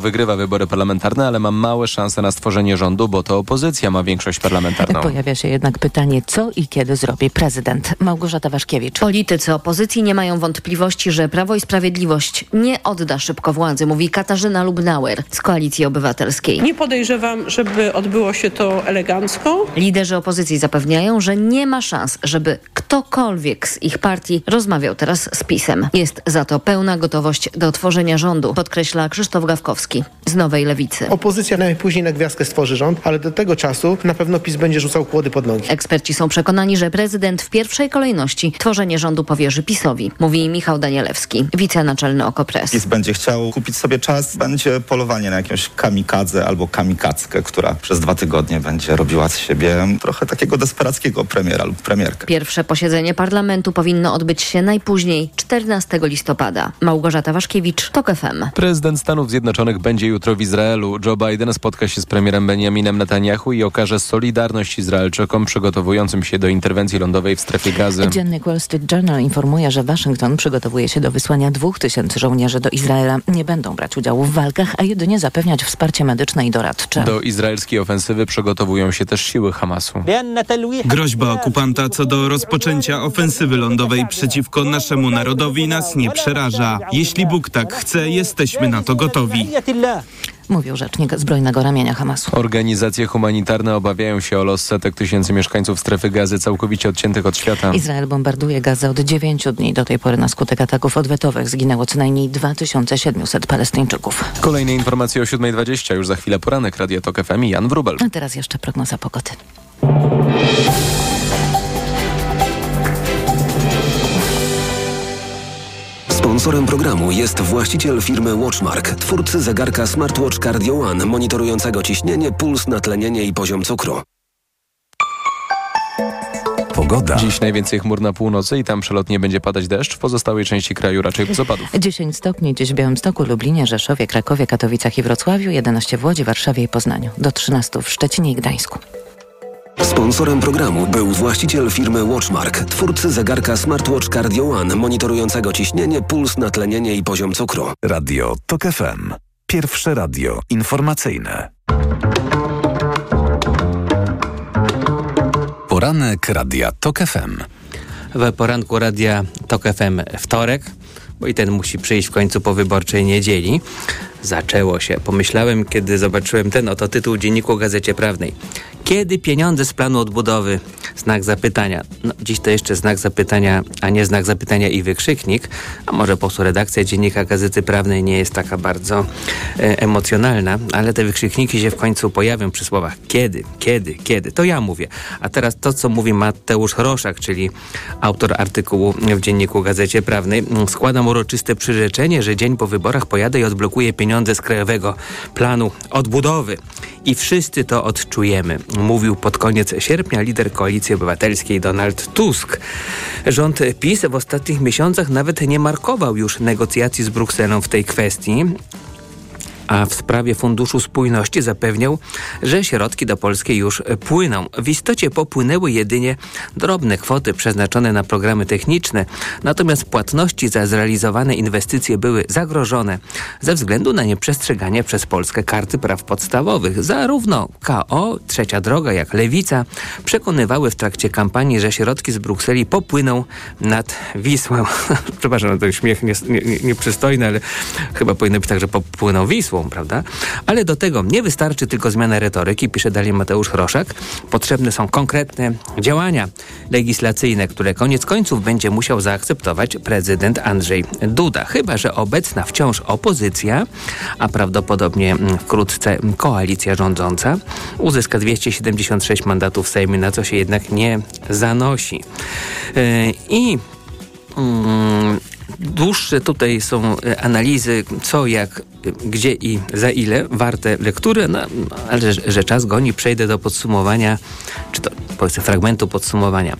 wygrywa wybory parlamentarne, ale ma małe szanse na stworzenie rządu, bo to opozycja ma większość parlamentarną. Pojawia się jednak pytanie, co i kiedy zrobi prezydent. Małgorzata Waszkiewicz. Politycy opozycji nie mają wątpliwości, że Prawo i Sprawiedliwość nie odda szybko władzy, mówi Katarzyna Lubnauer z Koalicji Obywatelskiej. Nie podejrzewam, żeby odbyło się to elegancko. Liderzy opozycji zapewniają, że nie ma szans, żeby ktokolwiek z ich partii rozmawiał teraz z PiSem. Jest za to pełna gotowość do tworzenia rządu, podkreśla Krzysztof Gawkowski z Nowej Lewicy. Opozycja najpóźniej na gwiazdkę stworzy rząd, ale do tego czasu na pewno PiS będzie rzucał kłody pod nogi. Eksperci są przekonani, że prezydent w pierwszej kolejności tworzenie rządu powierzy PiSowi, mówi Michał Danielewski, wicenaczelny Okopres. PiS będzie chciał kupić sobie czas, będzie polowanie na jakąś kamikadze albo kamikackę, która przez dwa tygodnie będzie robiła z siebie trochę takiego desperackiego premiera lub premierkę. Pierwsze posiedzenie parlamentu powinno odbyć się najpóźniej 14 listopada. Małgorzata Waszkiewicz, TOK FM. Prezydent Stanów Zjednoczonych będzie jutro w Izraelu. Joe Biden spotka się z premierem Benjaminem Netanyahu i okaże solidarność Izraelczykom przygotowującym się do interwencji lądowej w strefie gazy. Dziennik Wall Street Journal informuje, że Waszyngton przygotowuje się do wysłania dwóch tysięcy żołnierzy do Izraela. Nie będą brać udziału w walkach, a jedynie zapewniać wsparcie medyczne i doradcze. Do izraelskiej ofensywy przygotowują się też siły Hamasu. Groźba okupanta co do rozpoczęcia ofensywy lądowej przeciwko naszemu narodowi nas nie przeraża. Jeśli Bóg tak chce, jesteśmy na to gotowi. Mówił rzecznik zbrojnego ramienia Hamasu. Organizacje humanitarne obawiają się o los setek tysięcy mieszkańców strefy gazy całkowicie odciętych od świata. Izrael bombarduje gazę od dziewięciu dni. Do tej pory na skutek ataków odwetowych zginęło co najmniej 2700 Palestyńczyków. Kolejne informacje o 7.20. Już za chwilę poranek Radio Tok FM i Jan Wrubel. A teraz jeszcze prognoza pogody. Sponsorem programu jest właściciel firmy Watchmark, twórcy zegarka Smartwatch Cardio One, monitorującego ciśnienie, puls, natlenienie i poziom cukru. Pogoda. Dziś najwięcej chmur na północy i tam przelotnie będzie padać deszcz. W pozostałej części kraju raczej bez opadów. 10 stopni dziś w Białymstoku, Lublinie, Rzeszowie, Krakowie, Katowicach i Wrocławiu, 11 w Łodzi, Warszawie i Poznaniu, do 13 w Szczecinie i Gdańsku. Sponsorem programu był właściciel firmy Watchmark, twórcy zegarka Smartwatch Cardio One, monitorującego ciśnienie, puls, natlenienie i poziom cukru. Radio TOK FM. Pierwsze radio informacyjne. Poranek Radia TOK FM. W poranku Radia TOK FM wtorek, bo i ten musi przyjść w końcu po wyborczej niedzieli. Zaczęło się. Pomyślałem, kiedy zobaczyłem ten oto tytuł dzienniku o Gazecie Prawnej. Kiedy pieniądze z planu odbudowy? Znak zapytania. No, dziś to jeszcze znak zapytania, a nie znak zapytania i wykrzyknik. A może po prostu redakcja dziennika Gazety Prawnej nie jest taka bardzo e, emocjonalna, ale te wykrzykniki się w końcu pojawią przy słowach kiedy, kiedy, kiedy. To ja mówię. A teraz to, co mówi Mateusz Roszak, czyli autor artykułu w dzienniku Gazecie Prawnej. Składam uroczyste przyrzeczenie, że dzień po wyborach pojadę i odblokuję pieniądze z Krajowego Planu Odbudowy. I wszyscy to odczujemy mówił pod koniec sierpnia lider Koalicji Obywatelskiej Donald Tusk. Rząd PiS w ostatnich miesiącach nawet nie markował już negocjacji z Brukselą w tej kwestii a w sprawie Funduszu Spójności zapewniał, że środki do Polski już płyną. W istocie popłynęły jedynie drobne kwoty przeznaczone na programy techniczne, natomiast płatności za zrealizowane inwestycje były zagrożone ze względu na nieprzestrzeganie przez Polskę karty praw podstawowych. Zarówno KO, Trzecia Droga, jak Lewica przekonywały w trakcie kampanii, że środki z Brukseli popłyną nad Wisłą. Przepraszam, to śmiech nieprzystojny, nie, nie ale chyba powinno być tak, że popłyną Wisłą prawda? Ale do tego nie wystarczy tylko zmiana retoryki, pisze dalej Mateusz Roszak. Potrzebne są konkretne działania legislacyjne, które koniec końców będzie musiał zaakceptować prezydent Andrzej Duda. Chyba, że obecna wciąż opozycja, a prawdopodobnie wkrótce koalicja rządząca, uzyska 276 mandatów w Sejmie, na co się jednak nie zanosi. Yy, I yy, Dłuższe tutaj są e, analizy, co, jak, gdzie i za ile, warte lektury, no, ale że, że czas goni, przejdę do podsumowania, czy to powiedzmy fragmentu podsumowania.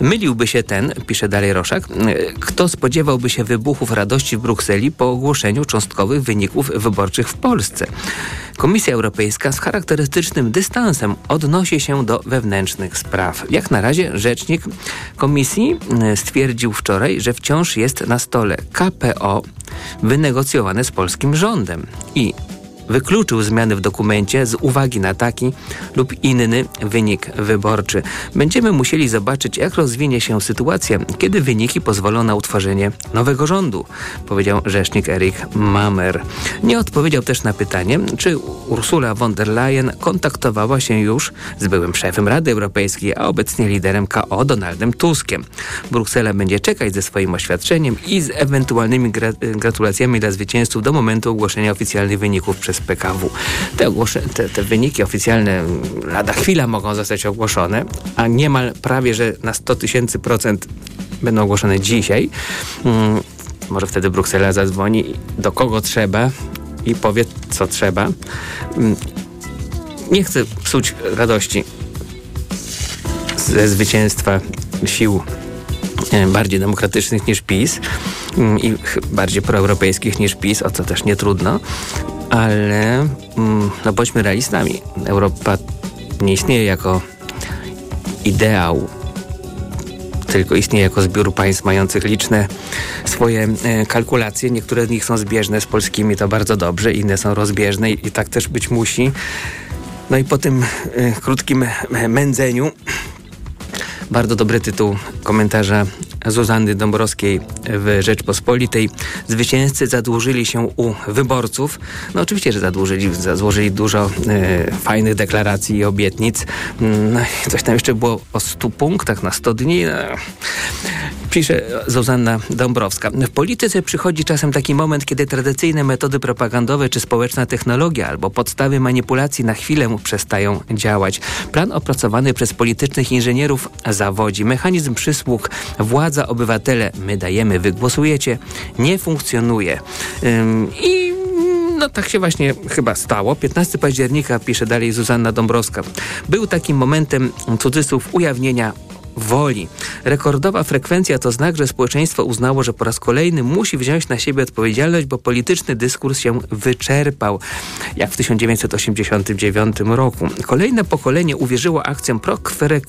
Myliłby się ten, pisze dalej Roszak, e, kto spodziewałby się wybuchów radości w Brukseli po ogłoszeniu cząstkowych wyników wyborczych w Polsce. Komisja Europejska z charakterystycznym dystansem odnosi się do wewnętrznych spraw. Jak na razie rzecznik komisji stwierdził wczoraj, że wciąż jest na stole KPO wynegocjowane z polskim rządem i wykluczył zmiany w dokumencie z uwagi na taki lub inny wynik wyborczy. Będziemy musieli zobaczyć, jak rozwinie się sytuacja, kiedy wyniki pozwolą na utworzenie nowego rządu, powiedział rzecznik Erik Mamer. Nie odpowiedział też na pytanie, czy Ursula von der Leyen kontaktowała się już z byłym szefem Rady Europejskiej, a obecnie liderem KO Donaldem Tuskiem. Bruksela będzie czekać ze swoim oświadczeniem i z ewentualnymi gra gratulacjami dla zwycięzców do momentu ogłoszenia oficjalnych wyników przez PKW. Te, te, te wyniki oficjalne lada chwila mogą zostać ogłoszone, a niemal prawie, że na 100 tysięcy procent będą ogłoszone dzisiaj. Hmm, może wtedy Bruksela zadzwoni do kogo trzeba i powie, co trzeba. Hmm, nie chcę psuć radości ze zwycięstwa sił bardziej demokratycznych niż PiS mm, i bardziej proeuropejskich niż PiS, o co też nie trudno, ale mm, no bądźmy realistami. Europa nie istnieje jako ideał, tylko istnieje jako zbiór państw mających liczne swoje e, kalkulacje. Niektóre z nich są zbieżne z polskimi, to bardzo dobrze, inne są rozbieżne i, tak też być musi. No i po tym y, krótkim mędzeniu bardzo dobry tytuł komentarza Zuzanny Dąbrowskiej w Rzeczpospolitej. Zwycięzcy zadłużyli się u wyborców. No oczywiście, że zadłużyli, złożyli dużo e, fajnych deklaracji i obietnic. No i coś tam jeszcze było o 100 punktach na 100 dni. No. Pisze Zuzanna Dąbrowska. W polityce przychodzi czasem taki moment, kiedy tradycyjne metody propagandowe czy społeczna technologia albo podstawy manipulacji na chwilę przestają działać. Plan opracowany przez politycznych inżynierów zawodzi. Mechanizm przysług władza, obywatele, my dajemy, wy głosujecie, nie funkcjonuje. Ym, I no tak się właśnie chyba stało. 15 października, pisze dalej Zuzanna Dąbrowska, był takim momentem cudzysłów ujawnienia woli. Rekordowa frekwencja to znak, że społeczeństwo uznało, że po raz kolejny musi wziąć na siebie odpowiedzialność, bo polityczny dyskurs się wyczerpał, jak w 1989 roku. Kolejne pokolenie uwierzyło akcjom, profrek...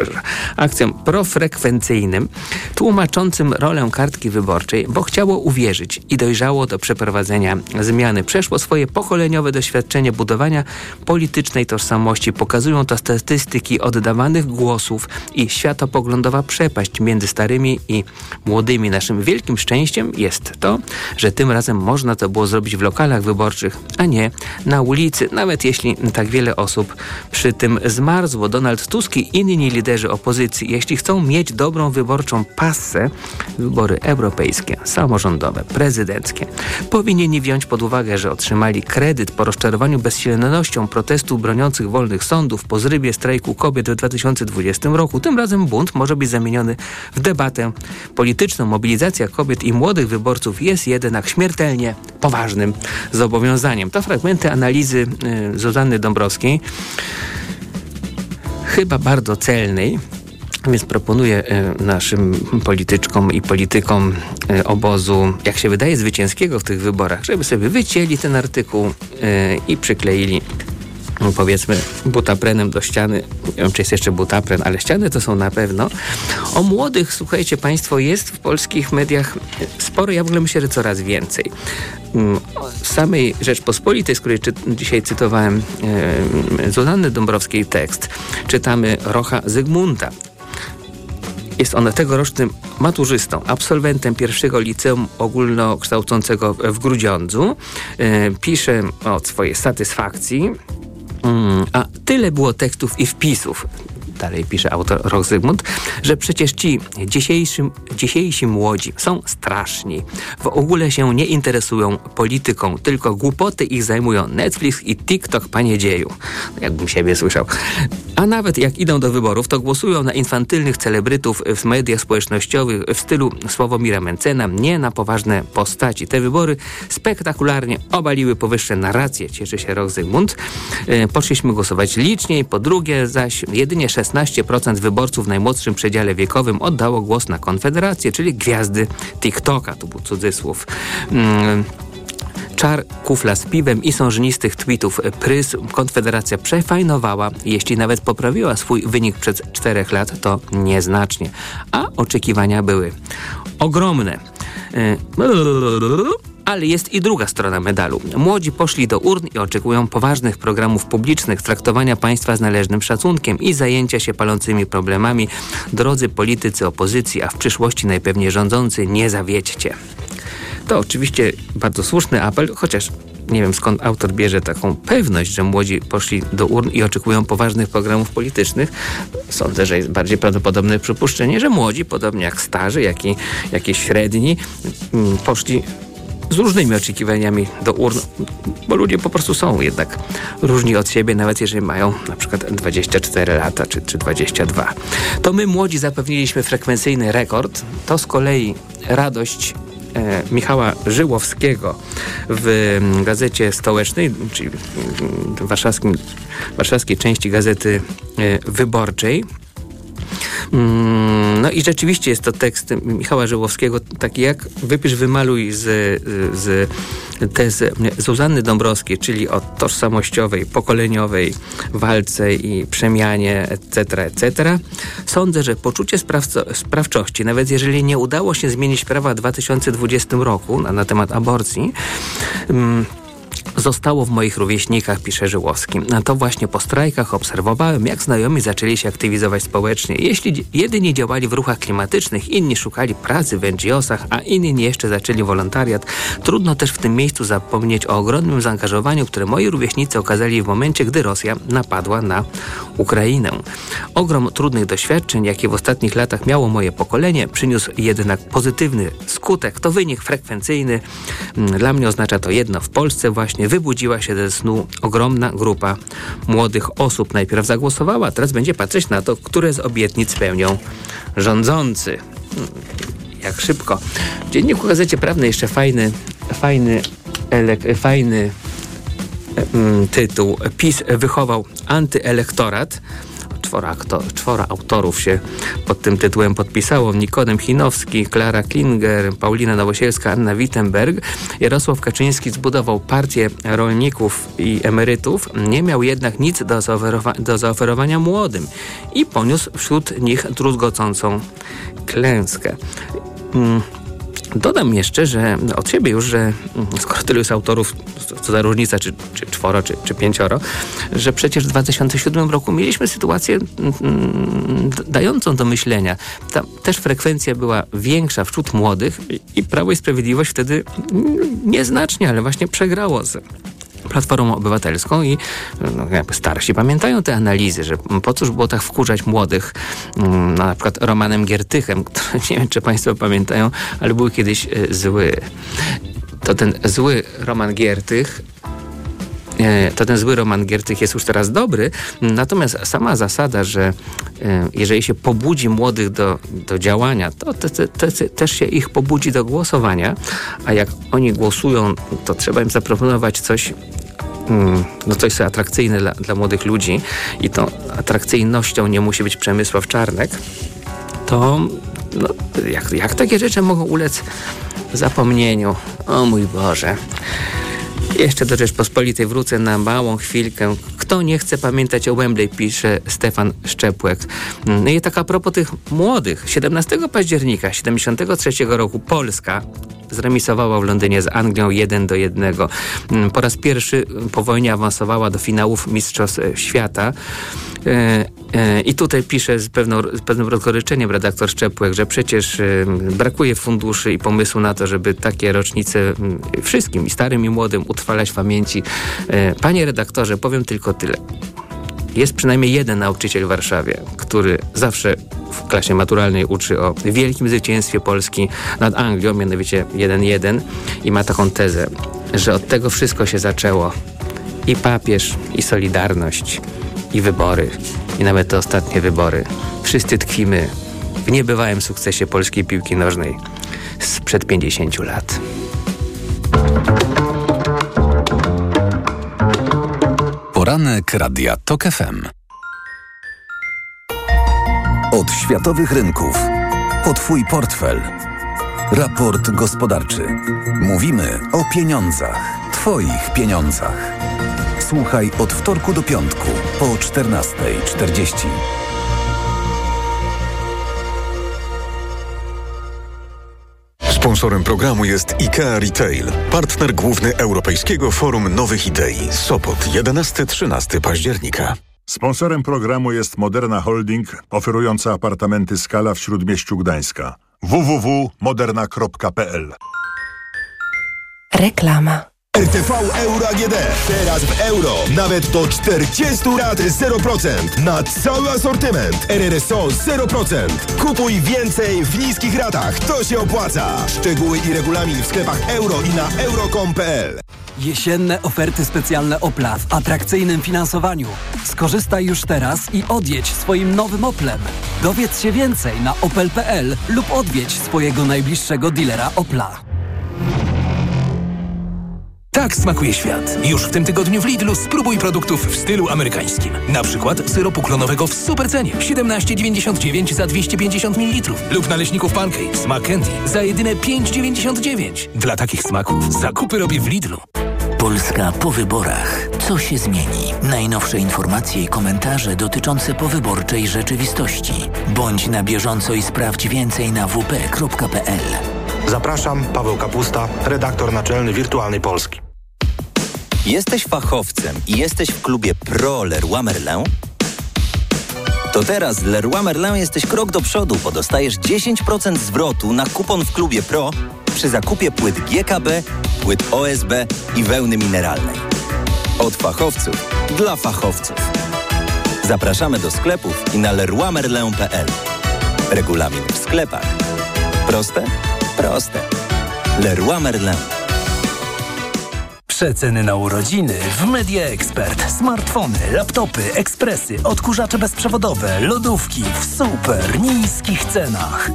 akcjom profrekwencyjnym, tłumaczącym rolę kartki wyborczej, bo chciało uwierzyć i dojrzało do przeprowadzenia zmiany. Przeszło swoje pokoleniowe doświadczenie budowania politycznej tożsamości. Pokazują to statystyki oddawanych głosów i światopoglądowa przepaść między starymi i młodymi. Naszym wielkim szczęściem jest to, że tym razem można to było zrobić w lokalach wyborczych, a nie na ulicy, nawet jeśli tak wiele osób przy tym zmarzło. Donald Tusk i inni liderzy opozycji, jeśli chcą mieć dobrą wyborczą pasę, wybory europejskie, samorządowe, prezydenckie, powinni wziąć pod uwagę, że otrzymali kredyt po rozczarowaniu bezsilnością protestu broniących wolnych sądów po zrybie strajku kobiet w 2020 roku. Tym razem razem bunt może być zamieniony w debatę polityczną. Mobilizacja kobiet i młodych wyborców jest jednak śmiertelnie poważnym zobowiązaniem. To fragmenty analizy y, Zuzanny Dąbrowskiej, chyba bardzo celnej. Więc proponuję y, naszym polityczkom i politykom y, obozu, jak się wydaje, zwycięskiego w tych wyborach, żeby sobie wycięli ten artykuł i przykleili powiedzmy butaprenem do ściany. Nie wiem, czy jest jeszcze butapren, ale ściany to są na pewno. O młodych, słuchajcie Państwo, jest w polskich mediach sporo, ja w ogóle myślę, że coraz więcej. Mm, w samej Rzeczpospolitej, z której czy, dzisiaj cytowałem e, Zuzanny Dąbrowskiej tekst, czytamy Rocha Zygmunta, jest on tegorocznym maturzystą, absolwentem pierwszego liceum ogólnokształcącego w Grudziądzu. E, pisze o swojej satysfakcji Mm, a tyle było tekstów i wpisów dalej pisze autor Roch Zygmunt, że przecież ci dzisiejsi, młodzi są straszni. W ogóle się nie interesują polityką, tylko głupoty ich zajmują Netflix i TikTok, panie dzieju. Jakbym siebie słyszał. A nawet jak idą do wyborów, to głosują na infantylnych celebrytów w mediach społecznościowych w stylu Sławomira Mencena, nie na poważne postaci. Te wybory spektakularnie obaliły powyższe narracje, cieszy się Roch Zygmunt. E, poszliśmy głosować liczniej, po drugie zaś jedynie 16 16% wyborców w najmłodszym przedziale wiekowym oddało głos na Konfederację, czyli gwiazdy TikToka. To był cudzysłów. Mm czar, kufla z piwem i sążnistych tweetów prys Konfederacja przefajnowała. Jeśli nawet poprawiła swój wynik przed czterech lat, to nieznacznie. A oczekiwania były ogromne. Ale jest i druga strona medalu. Młodzi poszli do urn i oczekują poważnych programów publicznych, traktowania państwa z należnym szacunkiem i zajęcia się palącymi problemami. Drodzy politycy opozycji, a w przyszłości najpewniej rządzący, nie zawiedźcie. To oczywiście bardzo słuszny apel, chociaż nie wiem skąd autor bierze taką pewność, że młodzi poszli do urn i oczekują poważnych programów politycznych. Sądzę, że jest bardziej prawdopodobne przypuszczenie, że młodzi, podobnie jak starzy, jak i, jak i średni, mm, poszli z różnymi oczekiwaniami do urn, bo ludzie po prostu są jednak różni od siebie, nawet jeżeli mają na przykład 24 lata czy, czy 22. To my młodzi zapewniliśmy frekwencyjny rekord, to z kolei radość e, Michała Żyłowskiego w mm, Gazecie Stołecznej, czyli w warszawskim, warszawskiej części Gazety e, Wyborczej. Mm, No i rzeczywiście jest to tekst Michała Żyłowskiego, taki jak wypisz, wymaluj z, z tezy Zuzanny Dąbrowskiej, czyli o tożsamościowej, pokoleniowej walce i przemianie, etc., etc. Sądzę, że poczucie sprawco, sprawczości, nawet jeżeli nie udało się zmienić prawa w 2020 roku na, na temat aborcji, mm, zostało w moich rówieśnikach, pisze Żyłowski. A to właśnie po strajkach obserwowałem, jak znajomi zaczęli się aktywizować społecznie. Jeśli jedyni działali w ruchach klimatycznych, inni szukali pracy w NGO-sach, a inni jeszcze zaczęli wolontariat, trudno też w tym miejscu zapomnieć o ogromnym zaangażowaniu, które moi rówieśnicy okazali w momencie, gdy Rosja napadła na Ukrainę. Ogrom trudnych doświadczeń, jakie w ostatnich latach miało moje pokolenie, przyniósł jednak pozytywny skutek. To wynik frekwencyjny. Dla mnie oznacza to jedno. W Polsce właśnie wybudziła się ze snu ogromna grupa młodych osób. Najpierw zagłosowała, teraz będzie patrzeć na to, które z obietnic spełnią rządzący. Jak szybko. W Dzienniku Gazecie Prawnej jeszcze fajny, fajny, elek, fajny mm, tytuł. PiS wychował antyelektorat czworo, czworo autorów się pod tym tytułem podpisało. Nikodem Chinowski, Klara Klinger, Paulina Nowosielska, Anna Wittenberg. Jarosław Kaczyński zbudował partię rolników i emerytów. Nie miał jednak nic do, zaoferowa do zaoferowania młodym i poniósł wśród nich druzgocącą klęskę. Mm. Dodam jeszcze, że od siebie już, że skoro tylu jest autorów, co za różnica, czy, czy czworo, czy, czy pięcioro, że przecież w 2007 roku mieliśmy sytuację mm, dającą do myślenia. Tam też frekwencja była większa wśród młodych i Prawo i Sprawiedliwość wtedy nieznacznie, ale właśnie przegrało z Platformą Obywatelską i no, jakby starsi pamiętają te analizy, że po cóż było tak wkurzać młodych, no, na przykład Romanem Giertychem, który nie wiem, czy Państwo pamiętają, ale był kiedyś y, zły. To ten zły Roman Giertych to ten zły Roman Giertych jest już teraz dobry, natomiast sama zasada, że jeżeli się pobudzi młodych do, do działania, to te, te, te, też się ich pobudzi do głosowania, a jak oni głosują, to trzeba im zaproponować coś no coś co atrakcyjne dla, dla młodych ludzi i tą atrakcyjnością nie musi być Przemysław Czarnek, to no, jak, jak takie rzeczy mogą ulec zapomnieniu? O mój Boże. Jeszcze do Rzeczpospolitej wrócę na małą chwilkę. Kto nie chce pamiętać o Wembley, pisze Stefan Szczepłek. No i tak a propos tych młodych. 17 października 73 roku Polska zremisowała w Londynie z Anglią 1 do 1. Po raz pierwszy po wojnie awansowała do finałów Mistrzostw Świata. E, e, I tutaj pisze z, pewną, z pewnym rozgoryczeniem redaktor Szczepłek, że przecież brakuje funduszy i pomysłu na to, żeby takie rocznice wszystkim, i starym, i młodym, utrwalać w pamięci. Panie redaktorze, powiem tylko tyle. Jest przynajmniej jeden nauczyciel w Warszawie, który zawsze w klasie maturalnej uczy o wielkim zwycięstwie Polski nad Anglią, mianowicie 1-1 i ma taką tezę, że od tego wszystko się zaczęło. I papież, i Solidarność, i wybory, i nawet te ostatnie wybory. Wszyscy tkwimy w niebywałym sukcesie polskiej piłki nożnej sprzed 50 lat. Poranek Radia TOK FM. Od światowych rynków. Po Twój portfel. Raport gospodarczy. Mówimy o pieniądzach. Twoich pieniądzach. Słuchaj od wtorku do piątku po 14.40. Sponsorem programu jest IKEA Retail, partner główny Europejskiego Forum Nowych Idei. Sopot 11-13 października. Sponsorem programu jest Moderna Holding, oferująca apartamenty Skala w Śródmieściu Gdańska. www.moderna.pl Reklama. RTV Euro AGD. Teraz w euro. Nawet do 40 lat 0%. Na cały asortyment. RRSO 0%. Kupuj więcej w niskich ratach. To się opłaca. Szczegóły i regulamin w sklepach euro i na euro.com.pl Jesienne oferty specjalne Opla w atrakcyjnym finansowaniu. Skorzystaj już teraz i odjedź swoim nowym Oplem. Dowiedz się więcej na opel.pl lub odwiedź swojego najbliższego dealera Opla. Tak smakuje świat. Już w tym tygodniu w Lidlu spróbuj produktów w stylu amerykańskim. Na przykład syropu klonowego w supercenie 17,99 za 250 ml lub naleśników pancake smak candy za jedyne 5,99. Dla takich smaków zakupy robię w Lidlu. Polska po wyborach. Co się zmieni? Najnowsze informacje i komentarze dotyczące powyborczej rzeczywistości. Bądź na bieżąco i sprawdź więcej na wp.pl. Zapraszam, Paweł Kapusta, redaktor naczelny Wirtualnej Polski. Jesteś fachowcem i jesteś w klubie Pro Leroy Merlin? To teraz Leroy Merlin jesteś krok do przodu, bo dostajesz 10% zwrotu na kupon w klubie Pro przy zakupie płyt GKB, płyt OSB i wełny mineralnej. Od fachowców dla fachowców. Zapraszamy do sklepów i na leroymerlin.pl. Regulamin w sklepach. Proste? Proste. Leroy Merlin. Przeceny na urodziny w Media Expert. Smartfony, laptopy, ekspresy, odkurzacze bezprzewodowe, lodówki w super niskich cenach.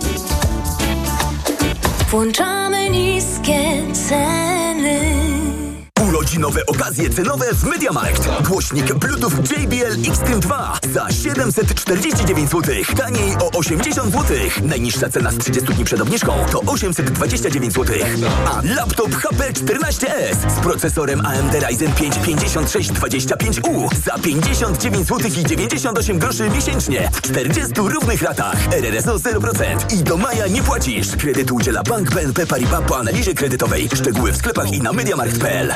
Włączamy niskie ceny. Urodzinowe okazje cenowe w MediaMarkt. Głośnik Bluetooth JBL Xtreme 2 za 749 zł. Taniej o 80 zł. Najniższa cena z 30 dni przed obniżką to 829 zł. A laptop HP 14S z procesorem AMD Ryzen 5 5625U za 59 zł i 98 groszy miesięcznie w 40 równych ratach. RRSO 0% i do maja nie płacisz. Kredytu udziela Bank BNP Paribas po analizie kredytowej. Szczegóły w sklepach i na MediaMarkt.pl.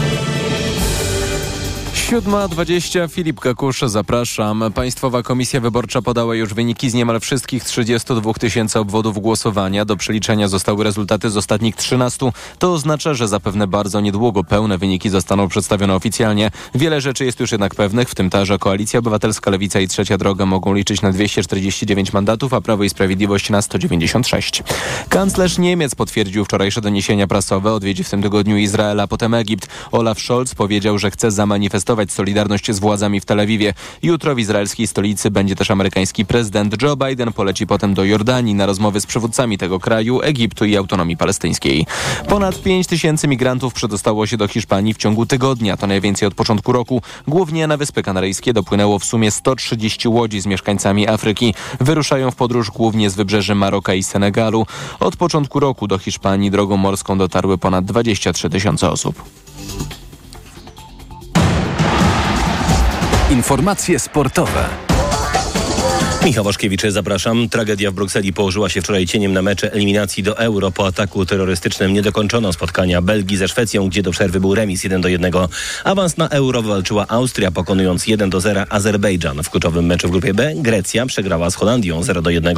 7.20 Filip Kakusz, zapraszam. Państwowa Komisja Wyborcza podała już wyniki z niemal wszystkich 32 tysięcy obwodów głosowania. Do przeliczenia zostały rezultaty z ostatnich 13. To oznacza, że zapewne bardzo niedługo pełne wyniki zostaną przedstawione oficjalnie. Wiele rzeczy jest już jednak pewnych, w tym ta, że Koalicja Obywatelska, Lewica i Trzecia Droga mogą liczyć na 249 mandatów, a Prawo i Sprawiedliwość na 196. Kanclerz Niemiec potwierdził wczorajsze doniesienia prasowe. Odwiedzi w tym tygodniu Izrael, a potem Egipt. Olaf Scholz powiedział, że chce zamanifestować solidarność z władzami w Tel Awiwie. Jutro w izraelskiej stolicy będzie też amerykański prezydent Joe Biden. Poleci potem do Jordanii na rozmowy z przywódcami tego kraju, Egiptu i autonomii palestyńskiej. Ponad 5 tysięcy migrantów przedostało się do Hiszpanii w ciągu tygodnia. To najwięcej od początku roku. Głównie na Wyspy Kanaryjskie dopłynęło w sumie 130 łodzi z mieszkańcami Afryki. Wyruszają w podróż głównie z wybrzeży Maroka i Senegalu. Od początku roku do Hiszpanii drogą morską dotarły ponad 23 tysiące osób. Informacje sportowe. Michał Waszkiewicz, zapraszam. Tragedia w Brukseli położyła się wczoraj cieniem na mecze eliminacji do Euro. Po ataku terrorystycznym nie dokończono spotkania Belgii ze Szwecją, gdzie do przerwy był remis 1 do 1. Awans na Euro walczyła Austria, pokonując 1 do 0 Azerbejdżan. W kluczowym meczu w grupie B Grecja przegrała z Holandią 0 do 1.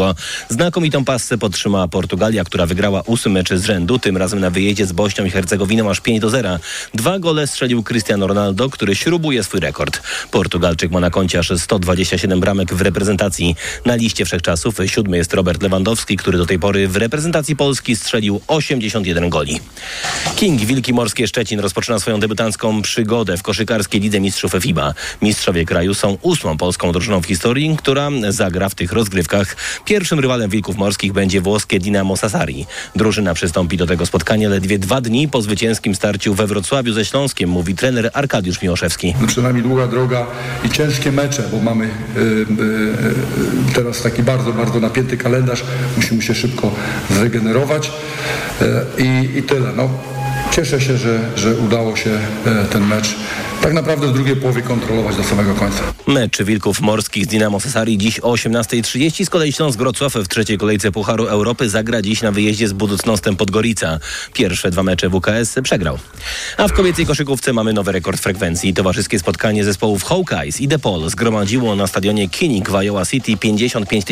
Znakomitą pasę podtrzymała Portugalia, która wygrała ósmy mecz z rzędu, tym razem na wyjeździe z Bośnią i Hercegowiną aż 5 do 0. Dwa gole strzelił Cristiano Ronaldo, który śrubuje swój rekord. Portugalczyk ma na koncie aż 127 bramek w reprezentacji. Na liście wszechczasów siódmy jest Robert Lewandowski, który do tej pory w reprezentacji Polski strzelił 81 goli. King Wilki Morskie Szczecin rozpoczyna swoją debiutancką przygodę w koszykarskiej Lidze Mistrzów FIBA. Mistrzowie kraju są ósmą polską drużyną w historii, która zagra w tych rozgrywkach. Pierwszym rywalem Wilków Morskich będzie włoskie Dinamo Sassari. Drużyna przystąpi do tego spotkania ledwie dwa dni po zwycięskim starciu we Wrocławiu ze Śląskiem, mówi trener Arkadiusz Miłoszewski. Przed nami długa droga i ciężkie mecze, bo mamy yy, yy, teraz taki bardzo, bardzo napięty kalendarz. Musimy się szybko zregenerować i, i tyle. No, cieszę się, że, że udało się ten mecz tak naprawdę w drugiej połowie kontrolować do samego końca. Mecz Wilków Morskich z Dinamo Cesari dziś o 18.30. Z kolei Śląsk Wrocław w trzeciej kolejce Pucharu Europy zagra dziś na wyjeździe z Buducnostem Podgorica. Pierwsze dwa mecze WKS przegrał. A w kobiecej koszykówce mamy nowy rekord frekwencji. Towarzyskie spotkanie zespołów Hawkeyes i DePaul zgromadziło na stadionie Kinnick w Iowa City 55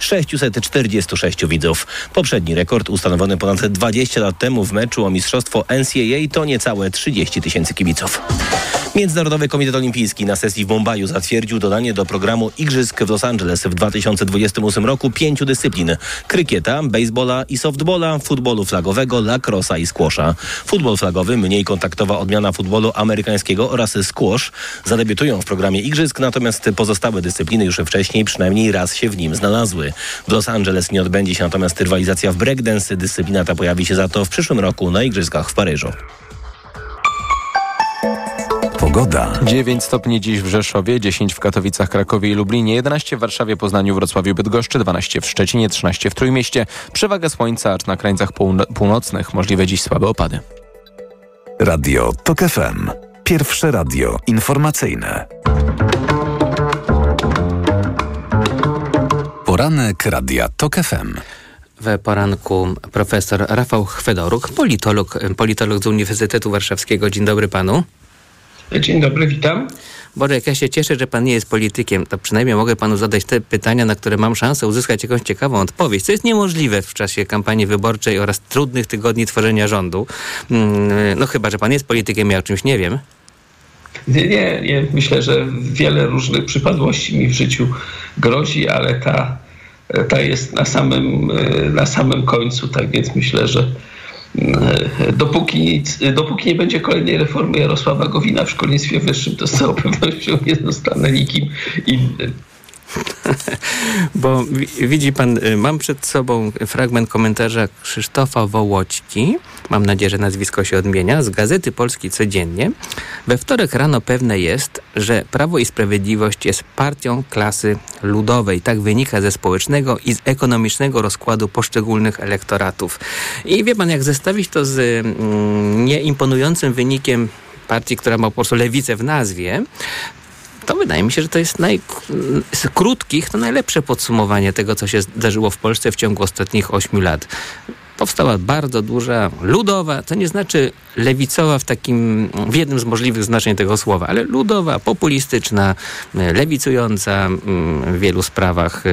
646 widzów. Poprzedni rekord ustanowiony ponad 20 lat temu w meczu o mistrzostwo NCAA to niecałe 30 tysięcy kibiców. Międzynarodowy Komitet Olimpijski na sesji w Mumbaiu zatwierdził dodanie do programu Igrzysk w Los Angeles w 2028 roku pięciu dyscyplin. Krykieta, baseballa i softballa, futbolu flagowego, lacrosa i squasha. Futbol flagowy, mniej kontaktowa odmiana futbolu amerykańskiego oraz squash zadebiutują w programie Igrzysk, natomiast pozostałe dyscypliny już wcześniej przynajmniej raz się w nim znalazły. W Los Angeles nie odbędzie się natomiast rywalizacja w breakdance. Dyscyplina ta pojawi się za to w przyszłym roku na Igrzyskach w Paryżu. Pogoda. 9 stopni dziś w Rzeszowie, 10 w Katowicach, Krakowie i Lublinie, 11 w Warszawie, Poznaniu, Wrocławiu, Bydgoszczy, 12 w Szczecinie, 13 w Trójmieście. Przewaga słońca, acz na krańcach północnych możliwe dziś słabe opady. Radio TOK FM. Pierwsze radio informacyjne. Poranek Radia TOK FM. W poranku profesor Rafał Chwedoruk, politolog, politolog z Uniwersytetu Warszawskiego. Dzień dobry panu. Dzień dobry, witam. Borek, ja się cieszę, że pan nie jest politykiem. To przynajmniej mogę panu zadać te pytania, na które mam szansę uzyskać jakąś ciekawą odpowiedź, co jest niemożliwe w czasie kampanii wyborczej oraz trudnych tygodni tworzenia rządu. Mm, no chyba, że pan jest politykiem, ja o czymś nie wiem. Nie, nie, nie. Myślę, że wiele różnych przypadłości mi w życiu grozi, ale ta, ta jest na samym, na samym końcu, tak więc myślę, że Dopóki, nic, dopóki nie będzie kolejnej reformy Jarosława Gowina w szkolnictwie wyższym, to z całą pewnością nie zostanę nikim innym. Bo widzi pan, y, mam przed sobą fragment komentarza Krzysztofa Wołoćki, mam nadzieję, że nazwisko się odmienia, z Gazety Polskiej Codziennie. We wtorek rano pewne jest, że Prawo i Sprawiedliwość jest partią klasy ludowej. Tak wynika ze społecznego i z ekonomicznego rozkładu poszczególnych elektoratów. I wie pan, jak zestawić to z mm, nieimponującym wynikiem partii, która ma po prostu lewicę w nazwie, to wydaje mi się, że to jest naj, z krótkich, to najlepsze podsumowanie tego, co się zdarzyło w Polsce w ciągu ostatnich ośmiu lat. Powstała bardzo duża, ludowa, to nie znaczy lewicowa w takim, w jednym z możliwych znaczeń tego słowa, ale ludowa, populistyczna, lewicująca w wielu sprawach,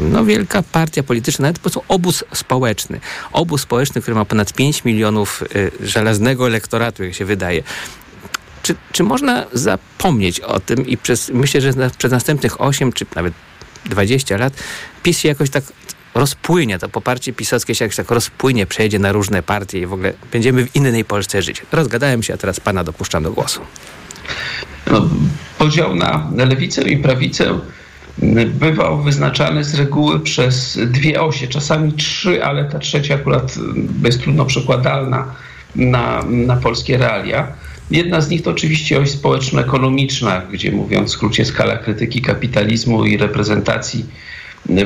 no wielka partia polityczna, nawet po prostu obóz społeczny. Obóz społeczny, który ma ponad 5 milionów y, żelaznego elektoratu, jak się wydaje czy, czy można zapomnieć o tym i przez, myślę, że na, przez następnych 8 czy nawet 20 lat PiS się jakoś tak rozpłynie, to poparcie pisowskie się jakoś tak rozpłynie, przejdzie na różne partie i w ogóle będziemy w innej Polsce żyć. Rozgadałem się, a teraz pana dopuszczam do głosu. No, podział na lewicę i prawicę bywał wyznaczany z reguły przez dwie osie, czasami trzy, ale ta trzecia akurat jest trudno przekładalna na, na polskie realia. Jedna z nich to oczywiście oś społeczno-ekonomiczna, gdzie mówiąc w skrócie skala krytyki kapitalizmu i reprezentacji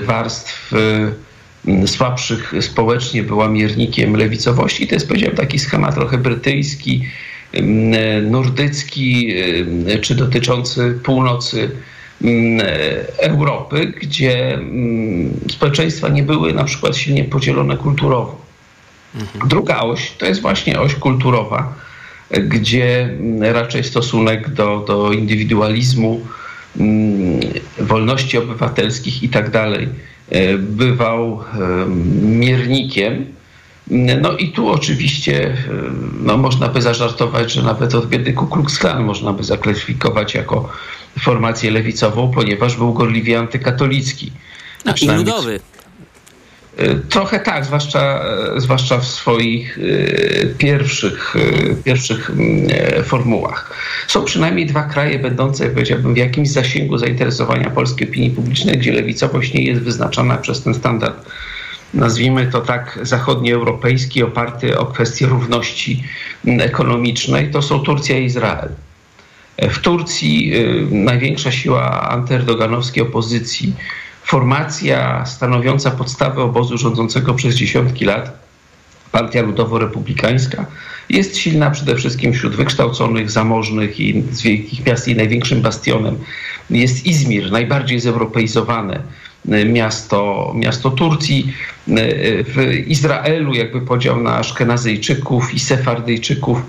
warstw słabszych społecznie była miernikiem lewicowości. To jest powiedziałem taki schemat trochę brytyjski, nordycki, czy dotyczący północy Europy, gdzie społeczeństwa nie były na przykład silnie podzielone kulturowo. Mhm. Druga oś to jest właśnie oś kulturowa gdzie raczej stosunek do, do indywidualizmu, mm, wolności obywatelskich i tak dalej e, bywał miernikiem. No i tu oczywiście e, no, można by zażartować, że nawet od biedy Ku Klux Klan można by zaklasyfikować jako formację lewicową, ponieważ był gorliwie antykatolicki. No, i ludowy. Y, trochę tak, zwłaszcza, y, zwłaszcza w swoich y, pierwszych, pierwszych mm, formułach. Są przynajmniej dwa kraje będące, powiedziałbym, w jakimś zasięgu zainteresowania polskiej opinii publicznej, gdzie lewicowość nie jest wyznaczana przez ten standard, nazwijmy to tak, zachodnioeuropejski, oparty o kwestię równości mm, ekonomicznej. To są Turcja i Izrael. W Turcji największa siła antyerdoganowskiej opozycji formacja stanowiąca podstawę obozu rządzącego przez dziesiątki lat, Partia Ludowo-Republikańska, jest silna przede wszystkim wśród wykształconych, zamożnych i z wielkich miast i największym bastionem jest Izmir, najbardziej zeuropeizowane miasto, miasto Turcji. W Izraelu jakby podział na Aszkenazyjczyków i Sefardyjczyków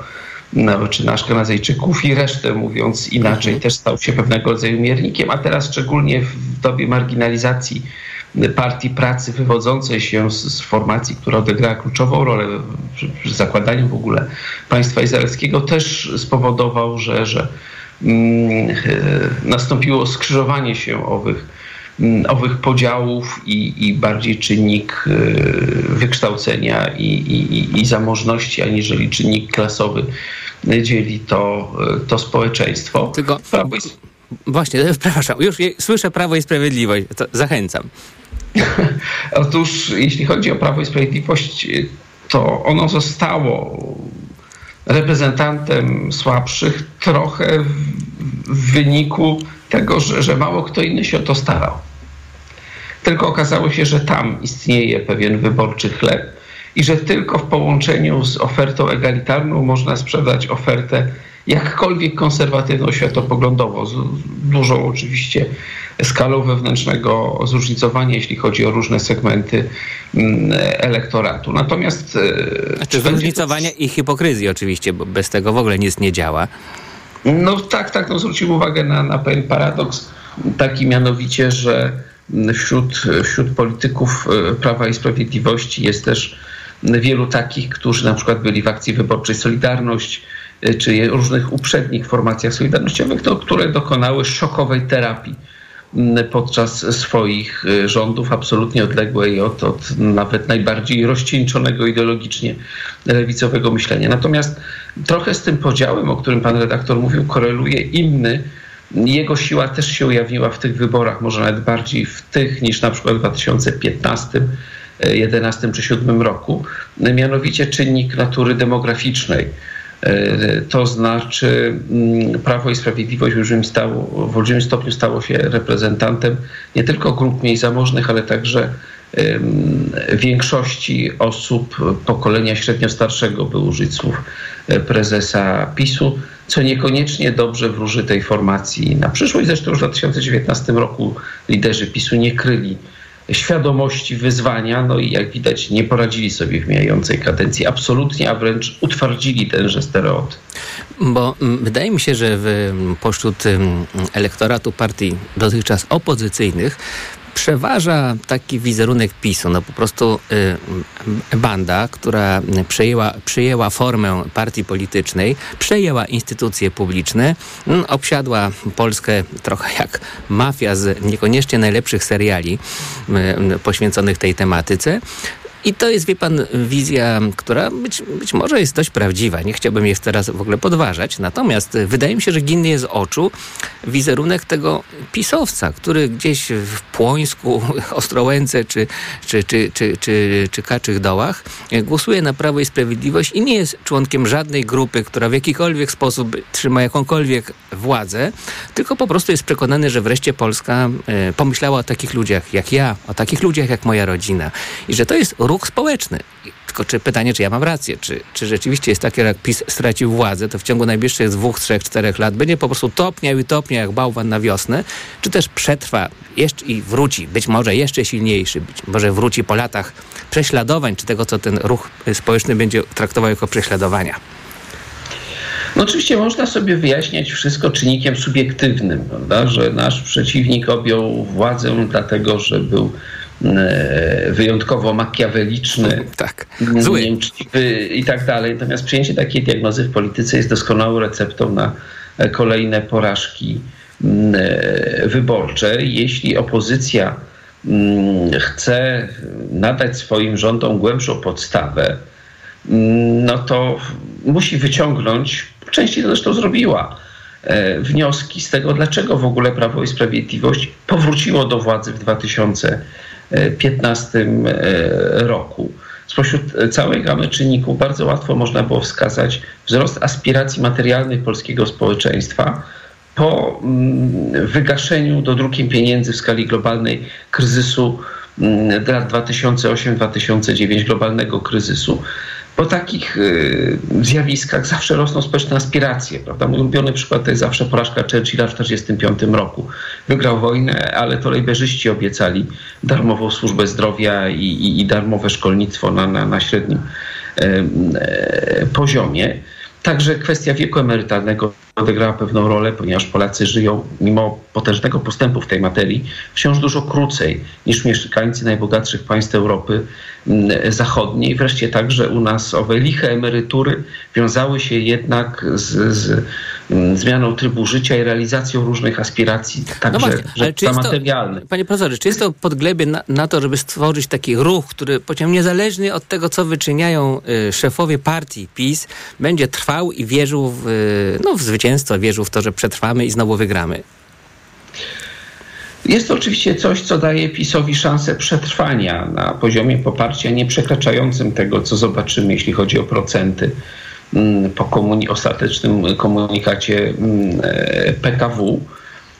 no, czy na Aszkenazejczyków i resztę, mówiąc inaczej, Mhm. też stał się pewnego rodzaju miernikiem, a teraz szczególnie w dobie marginalizacji partii pracy wywodzącej się z, z formacji, która odegrała kluczową rolę przy, przy zakładaniu w ogóle państwa izraelskiego, też spowodował, że, że mm, e, nastąpiło skrzyżowanie się owych, owych podziałów i, i bardziej czynnik e, wykształcenia i, i, i- zamożności, aniżeli czynnik klasowy dzieli to, e, to społeczeństwo. Tylko Prawo i właśnie, przepraszam, już słyszę Prawo i Sprawiedliwość, zachęcam. Otóż jeśli chodzi o Prawo i Sprawiedliwość, to ono zostało reprezentantem słabszych trochę w, w wyniku tego, że, że mało kto inny się o to starał. Tylko okazało się, że tam istnieje pewien wyborczy chleb i że tylko w połączeniu z ofertą egalitarną można sprzedać ofertę jakkolwiek konserwatywną światopoglądowo, z dużą oczywiście skalą wewnętrznego zróżnicowania, jeśli chodzi o różne segmenty mm, elektoratu. Natomiast e, Znaczy zróżnicowania i hipokryzji oczywiście, bo bez tego w ogóle nic nie działa. No tak, tak. No, zwrócił uwagę na, na pewien paradoks, taki mianowicie, że wśród, wśród polityków e, Prawa i Sprawiedliwości jest też wielu takich, którzy na przykład byli w akcji wyborczej Solidarność, e, czy różnych uprzednich formacjach solidarnościowych, to, które dokonały szokowej terapii podczas swoich e, rządów, absolutnie odległej od, od nawet najbardziej rozcieńczonego ideologicznie lewicowego myślenia. Natomiast trochę z tym podziałem, o którym pan redaktor mówił, koreluje inny. Jego siła też się ujawniła w tych wyborach, może nawet bardziej w tych niż na przykład w 2015, 11 czy 7 roku, mianowicie czynnik natury demograficznej. E, To znaczy mm, Prawo i Sprawiedliwość w stało, w olbrzymim stopniu stało się reprezentantem nie tylko grup mniej zamożnych, ale także większości osób pokolenia średnio starszego, by użyć słów e, prezesa PiSu, co niekoniecznie dobrze wróży tej formacji na przyszłość. Zresztą już w 2019 roku liderzy PiSu nie kryli świadomości wyzwania, no i jak widać nie poradzili sobie w mijającej kadencji absolutnie, a wręcz utwardzili tenże stereotyp. Bo mm, wydaje mi się, że w, pośród mm, elektoratu partii dotychczas opozycyjnych przeważa taki wizerunek PiSu. No po prostu y, banda, która przejęła, przyjęła formę partii politycznej, przejęła instytucje publiczne, mm, obsiadła Polskę trochę jak mafia z niekoniecznie najlepszych seriali y, poświęconych tej tematyce. I to jest, wie pan, wizja, która być, być może jest dość prawdziwa. Nie chciałbym jej teraz w ogóle podważać. Natomiast y, wydaje mi się, że ginny jest z oczu wizerunek tego pisowca, który gdzieś w Płońsku, Ostrołęce czy, czy, czy, czy, czy, czy Kaczych Dołach y, głosuje na Prawo i Sprawiedliwość i nie jest członkiem żadnej grupy, która w jakikolwiek sposób trzyma jakąkolwiek władzę, tylko po prostu jest przekonany, że wreszcie Polska y, pomyślała o takich ludziach jak ja, o takich ludziach jak moja rodzina i że to jest społeczny. Tylko czy pytanie, czy ja mam rację, czy, czy rzeczywiście jest takie, że jak PiS stracił władzę, to w ciągu najbliższych dwóch, trzech, czterech lat będzie po prostu topniał i topniał jak bałwan na wiosnę, czy też przetrwa jeszcze i wróci, być może jeszcze silniejszy, być może wróci po latach prześladowań, czy tego, co ten ruch społeczny będzie traktował jako prześladowania. No oczywiście można sobie wyjaśniać wszystko czynnikiem subiektywnym, prawda? że nasz przeciwnik objął władzę dlatego, że był wyjątkowo makiaweliczny, tak. Zły. nieuczciwy i tak dalej. Natomiast przyjęcie takiej diagnozy w polityce jest doskonałą receptą na e, kolejne porażki mm, e, wyborcze. Jeśli opozycja mm, chce nadać swoim rządom głębszą podstawę, mm, no to musi wyciągnąć, częściej to zresztą zrobiła, e, wnioski z tego, dlaczego w ogóle Prawo i Sprawiedliwość powróciło do władzy w 2015 e, roku. Spośród całej gamy czynników bardzo łatwo można było wskazać wzrost aspiracji materialnych polskiego społeczeństwa po mm, wygaszeniu dodrukiem pieniędzy w skali globalnej kryzysu mm, lat 2008-2009, globalnego kryzysu. Po takich y, zjawiskach zawsze rosną społeczne aspiracje. Prawda? Mój ulubiony przykład to jest zawsze porażka Churchilla w 1945 roku. Wygrał wojnę, ale to lejberzyści obiecali darmową służbę zdrowia i, i, i darmowe szkolnictwo na, na, na średnim e, e, poziomie. Także kwestia wieku emerytalnego odegrała pewną rolę, ponieważ Polacy żyją, mimo potężnego postępu w tej materii, wciąż dużo krócej niż mieszkańcy najbogatszych państw Europy mm, Zachodniej. Wreszcie także u nas owe liche emerytury wiązały się jednak z, z mm, zmianą trybu życia i realizacją różnych aspiracji, także właśnie, czy jest to- materialnych. Panie profesorze, czy jest to podglebie na, na to, żeby stworzyć taki ruch, który pociąg niezależnie od tego, co wyczyniają y, szefowie partii PiS, będzie trwał i wierzył w, y, no, w zwycięstwo, wierzył w to, że przetrwamy i znowu wygramy? Jest to oczywiście coś, co daje PiSowi szansę przetrwania na poziomie poparcia nie przekraczającym tego, co zobaczymy, jeśli chodzi o procenty mm, po komuni- ostatecznym komunikacie mm, e, PKW.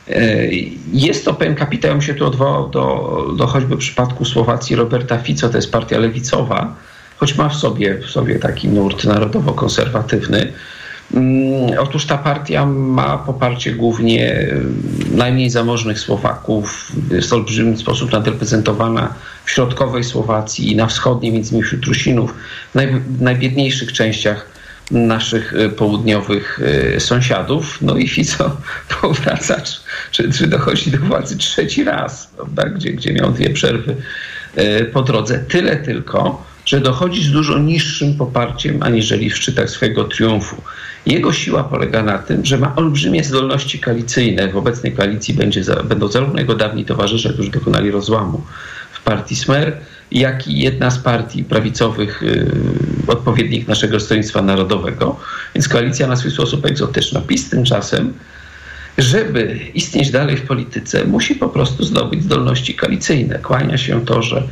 E, Jest to pewien kapitał, ja bym się tu odwołał do, do choćby przypadku Słowacji Roberta Fico, to jest partia lewicowa, choć ma w sobie, w sobie taki nurt narodowo-konserwatywny. Mm, Otóż ta partia ma poparcie głównie mm, najmniej zamożnych Słowaków, jest w olbrzymi sposób nadreprezentowana w środkowej Słowacji i na wschodniej, między innymi wśród Rusinów, w naj, w najbiedniejszych częściach naszych y, południowych y, sąsiadów. No i Fico powraca, czy, czy dochodzi do władzy trzeci raz, prawda? Gdzie, gdzie miał dwie przerwy y, po drodze. Tyle tylko, że dochodzi z dużo niższym poparciem aniżeli w szczytach swojego triumfu. Jego siła polega na tym, że ma olbrzymie zdolności koalicyjne. W obecnej koalicji będzie, będą zarówno jego dawni towarzysze, którzy dokonali rozłamu w partii Smer, jak i jedna z partii prawicowych, y, odpowiednik naszego Stronnictwa Narodowego. Więc koalicja na swój sposób egzotyczna. PiS tymczasem żeby istnieć dalej w polityce, musi po prostu zdobyć zdolności koalicyjne. Kłania się to, że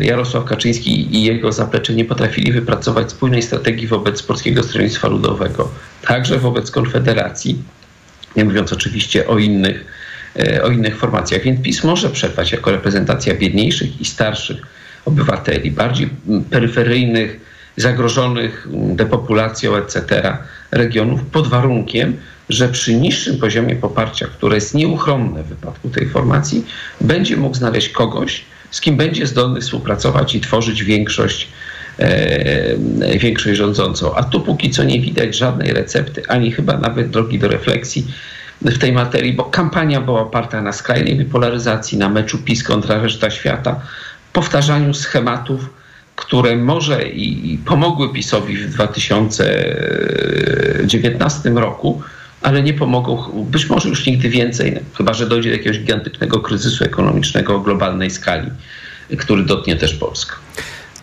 Jarosław Kaczyński i jego zaplecze nie potrafili wypracować spójnej strategii wobec Polskiego Stronnictwa Ludowego, także wobec Konfederacji, nie mówiąc oczywiście o innych, e, o innych formacjach. Więc PiS może przetrwać jako reprezentacja biedniejszych i starszych obywateli, bardziej mm, peryferyjnych, zagrożonych mm, depopulacją, etc. regionów, pod warunkiem, że przy niższym poziomie poparcia, które jest nieuchronne w wypadku tej formacji, będzie mógł znaleźć kogoś, z kim będzie zdolny współpracować i tworzyć większość, e, większość rządzącą. A tu póki co nie widać żadnej recepty, ani chyba nawet drogi do refleksji w tej materii, bo kampania była oparta na skrajnej bipolaryzacji, na meczu PiS kontra reszta świata, powtarzaniu schematów, które może i i pomogły PiSowi w 2019 roku, ale nie pomogą być może już nigdy więcej, chyba że dojdzie do jakiegoś gigantycznego kryzysu ekonomicznego o globalnej skali, który dotknie też Polskę.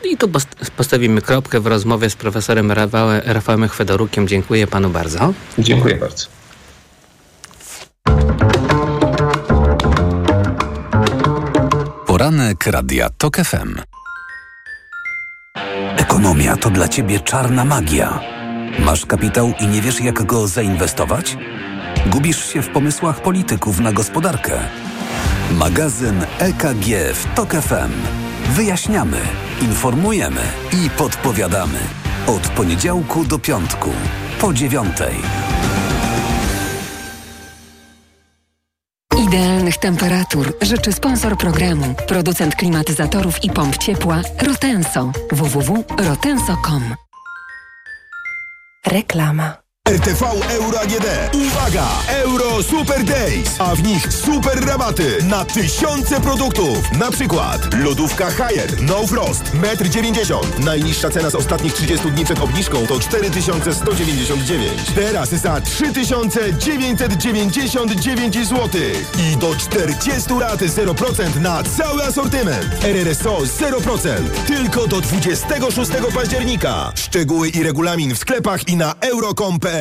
I tu post- postawimy kropkę w rozmowie z profesorem Rafałem, Rafałem Chwedorukiem. Dziękuję panu bardzo. Dziękuję bardzo. Poranek Radia TOK FM. Ekonomia to dla ciebie czarna magia. Masz kapitał i nie wiesz, jak go zainwestować? Gubisz się w pomysłach polityków na gospodarkę. Magazyn EKG w TOK FM. Wyjaśniamy, informujemy i podpowiadamy. Od poniedziałku do piątku, po dziewiątej. Idealnych temperatur życzy sponsor programu, producent klimatyzatorów i pomp ciepła Rotenso. www.rotenso.com Reklama. RTV Euro AGD. Uwaga! Euro Super Days, a w nich super rabaty na tysiące produktów. Na przykład lodówka Haier No Frost 1,90 m. Najniższa cena z ostatnich 30 dni przed obniżką to 4199. Teraz za 3999 zł. I do 40 lat 0% na cały asortyment. RRSO 0%. Tylko do 26 października. Szczegóły i regulamin w sklepach i na euro.com.pl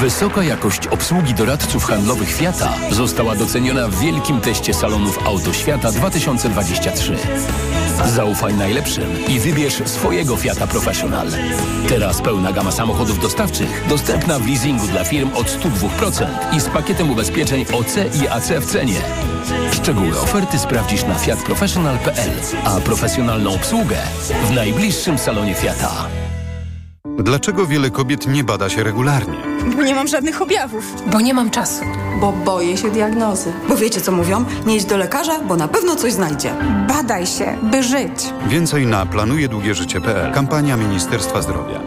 Wysoka jakość obsługi doradców handlowych Fiata została doceniona w wielkim teście salonów Auto Świata 2023. Zaufaj najlepszym i wybierz swojego Fiata Professional. Teraz pełna gama samochodów dostawczych dostępna w leasingu dla firm od 102% i z pakietem ubezpieczeń OC i AC w cenie. Szczegóły oferty sprawdzisz na fiatprofessional.pl, a profesjonalną obsługę w najbliższym salonie Fiata. Dlaczego wiele kobiet nie bada się regularnie? Bo nie mam żadnych objawów. Bo nie mam czasu. Bo boję się diagnozy. Bo wiecie co mówią? Nie idź do lekarza, bo na pewno coś znajdzie. Badaj się, by żyć. Więcej na planujedługieżycie.pl. Kampania Ministerstwa Zdrowia.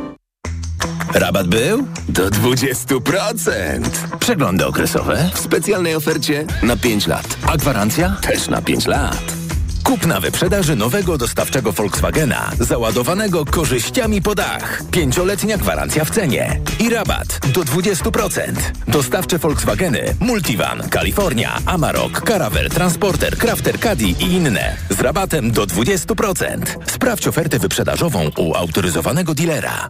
Rabat był? Do 20%. Przeglądy okresowe w specjalnej ofercie na 5 lat. A gwarancja? Też na 5 lat. Kup na wyprzedaży nowego dostawczego Volkswagena, załadowanego korzyściami po dach. Pięcioletnia gwarancja w cenie i rabat do 20%. Dostawcze Volkswageny, Multivan, California, Amarok, Caravel, Transporter, Crafter Caddy i inne z rabatem do 20%. Sprawdź ofertę wyprzedażową u autoryzowanego dealera.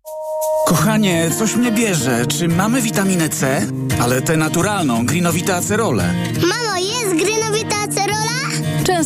Kochanie, coś mnie bierze. Czy mamy witaminę C? Ale tę naturalną, Greenowita Acerole. Mamo?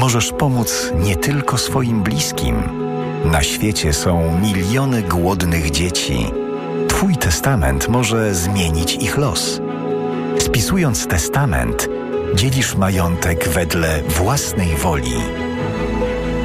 Możesz pomóc nie tylko swoim bliskim. Na świecie są miliony głodnych dzieci. Twój testament może zmienić ich los. Spisując testament, dzielisz majątek wedle własnej woli.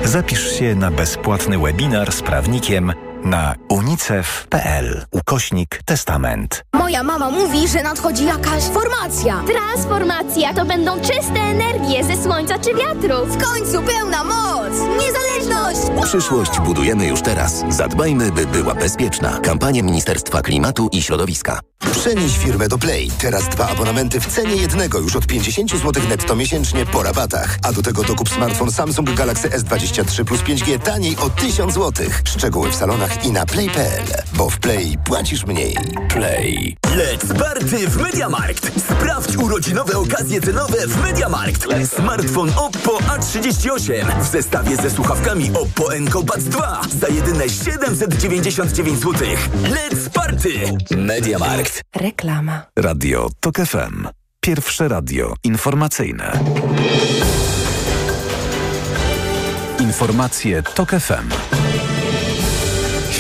Zapisz się na bezpłatny webinar z prawnikiem na unicef.pl ukośnik testament. Moja mama mówi, że nadchodzi jakaś formacja. Transformacja to będą czyste energie ze słońca czy wiatru. W końcu pełna moc! Niezależność! Przyszłość budujemy już teraz. Zadbajmy, by była bezpieczna. Kampania Ministerstwa Klimatu i Środowiska. Przenieś firmę do Play. Teraz dwa abonamenty w cenie jednego już od 50 zł netto miesięcznie po rabatach. A do tego dokup smartfon Samsung Galaxy S23 plus 5G taniej o 1000 zł. Szczegóły w salonach i na play.pl. Bo w Play płacisz mniej. Play. Let's party w Mediamarkt. Sprawdź urodzinowe okazje cenowe w Mediamarkt. Smartfon Oppo A38 w zestawie ze słuchawkami Oppo Enco Buds 2 za jedyne 799 zł. Let's party! Mediamarkt. Reklama. Radio TOK FM. Pierwsze radio informacyjne. Informacje TOK FM.